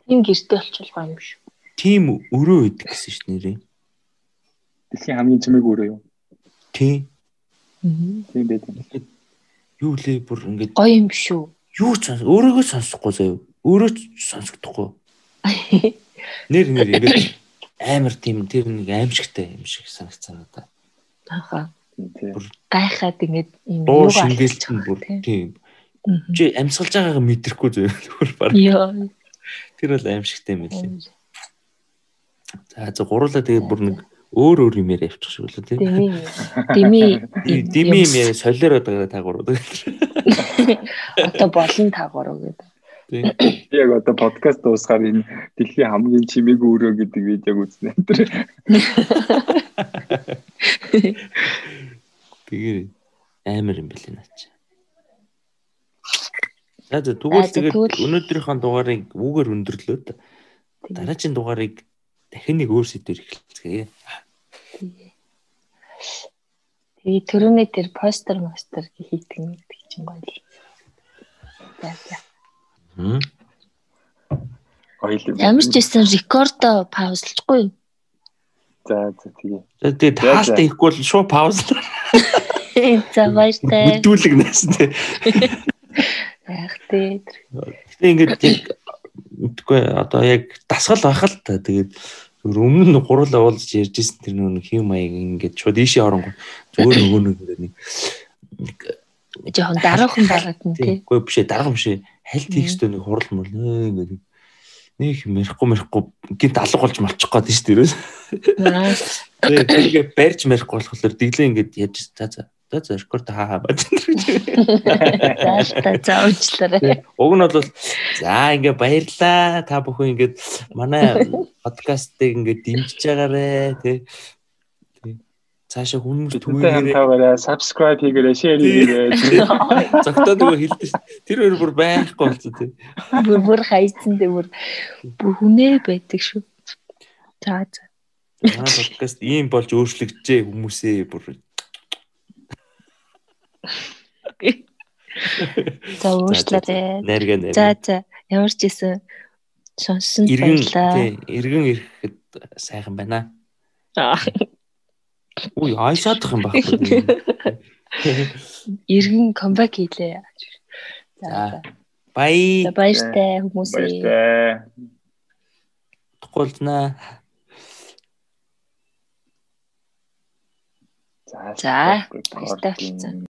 Тийм гэрте болчихлоо юм шүү. Тийм өрөө идэг гэсэн шүү нэрээ. Дэлхийн хамгийн чимээг өрөө юу? Тийм. Тийм байт юм. Юу лээ бүр ингээд гоё юм шүү. Юу ч өөрөөгөө сонсохгүй заяа. Өөрөө ч сонсохдохгүй. Нэр нэр ингээд амар тийм тэр нэг аимшигтай юм шиг санагцсан надаа. Аха. Гайхаад ингээд юм юу нь бүр тийм. Чи амьсгалж байгаагаа мэдрэхгүй зөв бүр баг. Йоо. Тэр бол аимшигтай юм лээ. За за гурлаа тэгээд бүр нэг өөр өөр юм яриа авчих шиг үлээ тийм. Дими. Дими юм яриа солиороод байгаа та гурав. Одоо болон та гурав гэдэг. Тийм. Би яг одоо подкаст дуусгаар энэ дэлхийн хамгийн чимээгүй өрөө гэдэг видеог үзнэ. Тэр Тэгээ амар юм бэлээ наач. За тэгвэл тэгээд өнөөдрийнхөө дугаарыг үгээр өндөрлөө та. Дараагийн дугаарыг дахин нэг өөр сэдвээр эхэлцгээе. Тэгээ төрөний тэр постэр мастер хийдэг юм гэдэг чинь гоё л. За за. Ямар ч байсан рекордо паузлахгүй? За за тэгээ. За тэгээд За, за. хаалт ихгүй бол шууд пауз. За баяртай. Бүдүүлэг наас тий. Яг тий. Гэтэ ингээд яг мэдгүй одоо яг дасгал байх л та. Тэгээд өмнө нь гурлаа уулзж ярьжсэн тэр нэг хэм маяг ингээд шууд ийшээ оронгоо зүгээр нөгөө нэг нэг Жохон дараахан байгаад нь тий. Үгүй биш ээ дарга биш ээ. Хальт хийхстэй нэг хурал мөр нэг нэг мэрэхгүй мэрэхгүй гинт алга болж малчих гээд шүү дээ. Аа, Тэгээ барьж мэрэхгүй болохоор дэглээ ингээд яаж за за за за рекорд хаа хаа бач. Зааштай заавчлаарай. Уг нь бол за ингээ баярлаа та бүхэн ингээд манай подкастыг ингээд дэмжиж байгаарэ. Тий. Цаашаа хүмүүс түгээгээрээ хамтаагаараа subscribe хийгээрэй, share хийгээрэй. зогтоод нөгөө хэлдэг шүү. Тэр өөр бүр байхгүй болцоо тий. Бүр бүр хайцсан дээр бүр бүр хүнээ байдаг шүү. За за. Манай подкаст ийм болж өөрчлөгдөжээ хүмүүсээ бүр За найрга найрга. За за. Ямар ч сонсон Иргэн баярлаа. тий, иргэн ирэхэд сайхан байна. Аа, Үй айсаадах юм байхгүй. Иргэн камбэк хийлээ. За За. за. Бай. За баяртай хүмүүсээ. Баяртай. Туулзнаа. За, баяртай болцсон.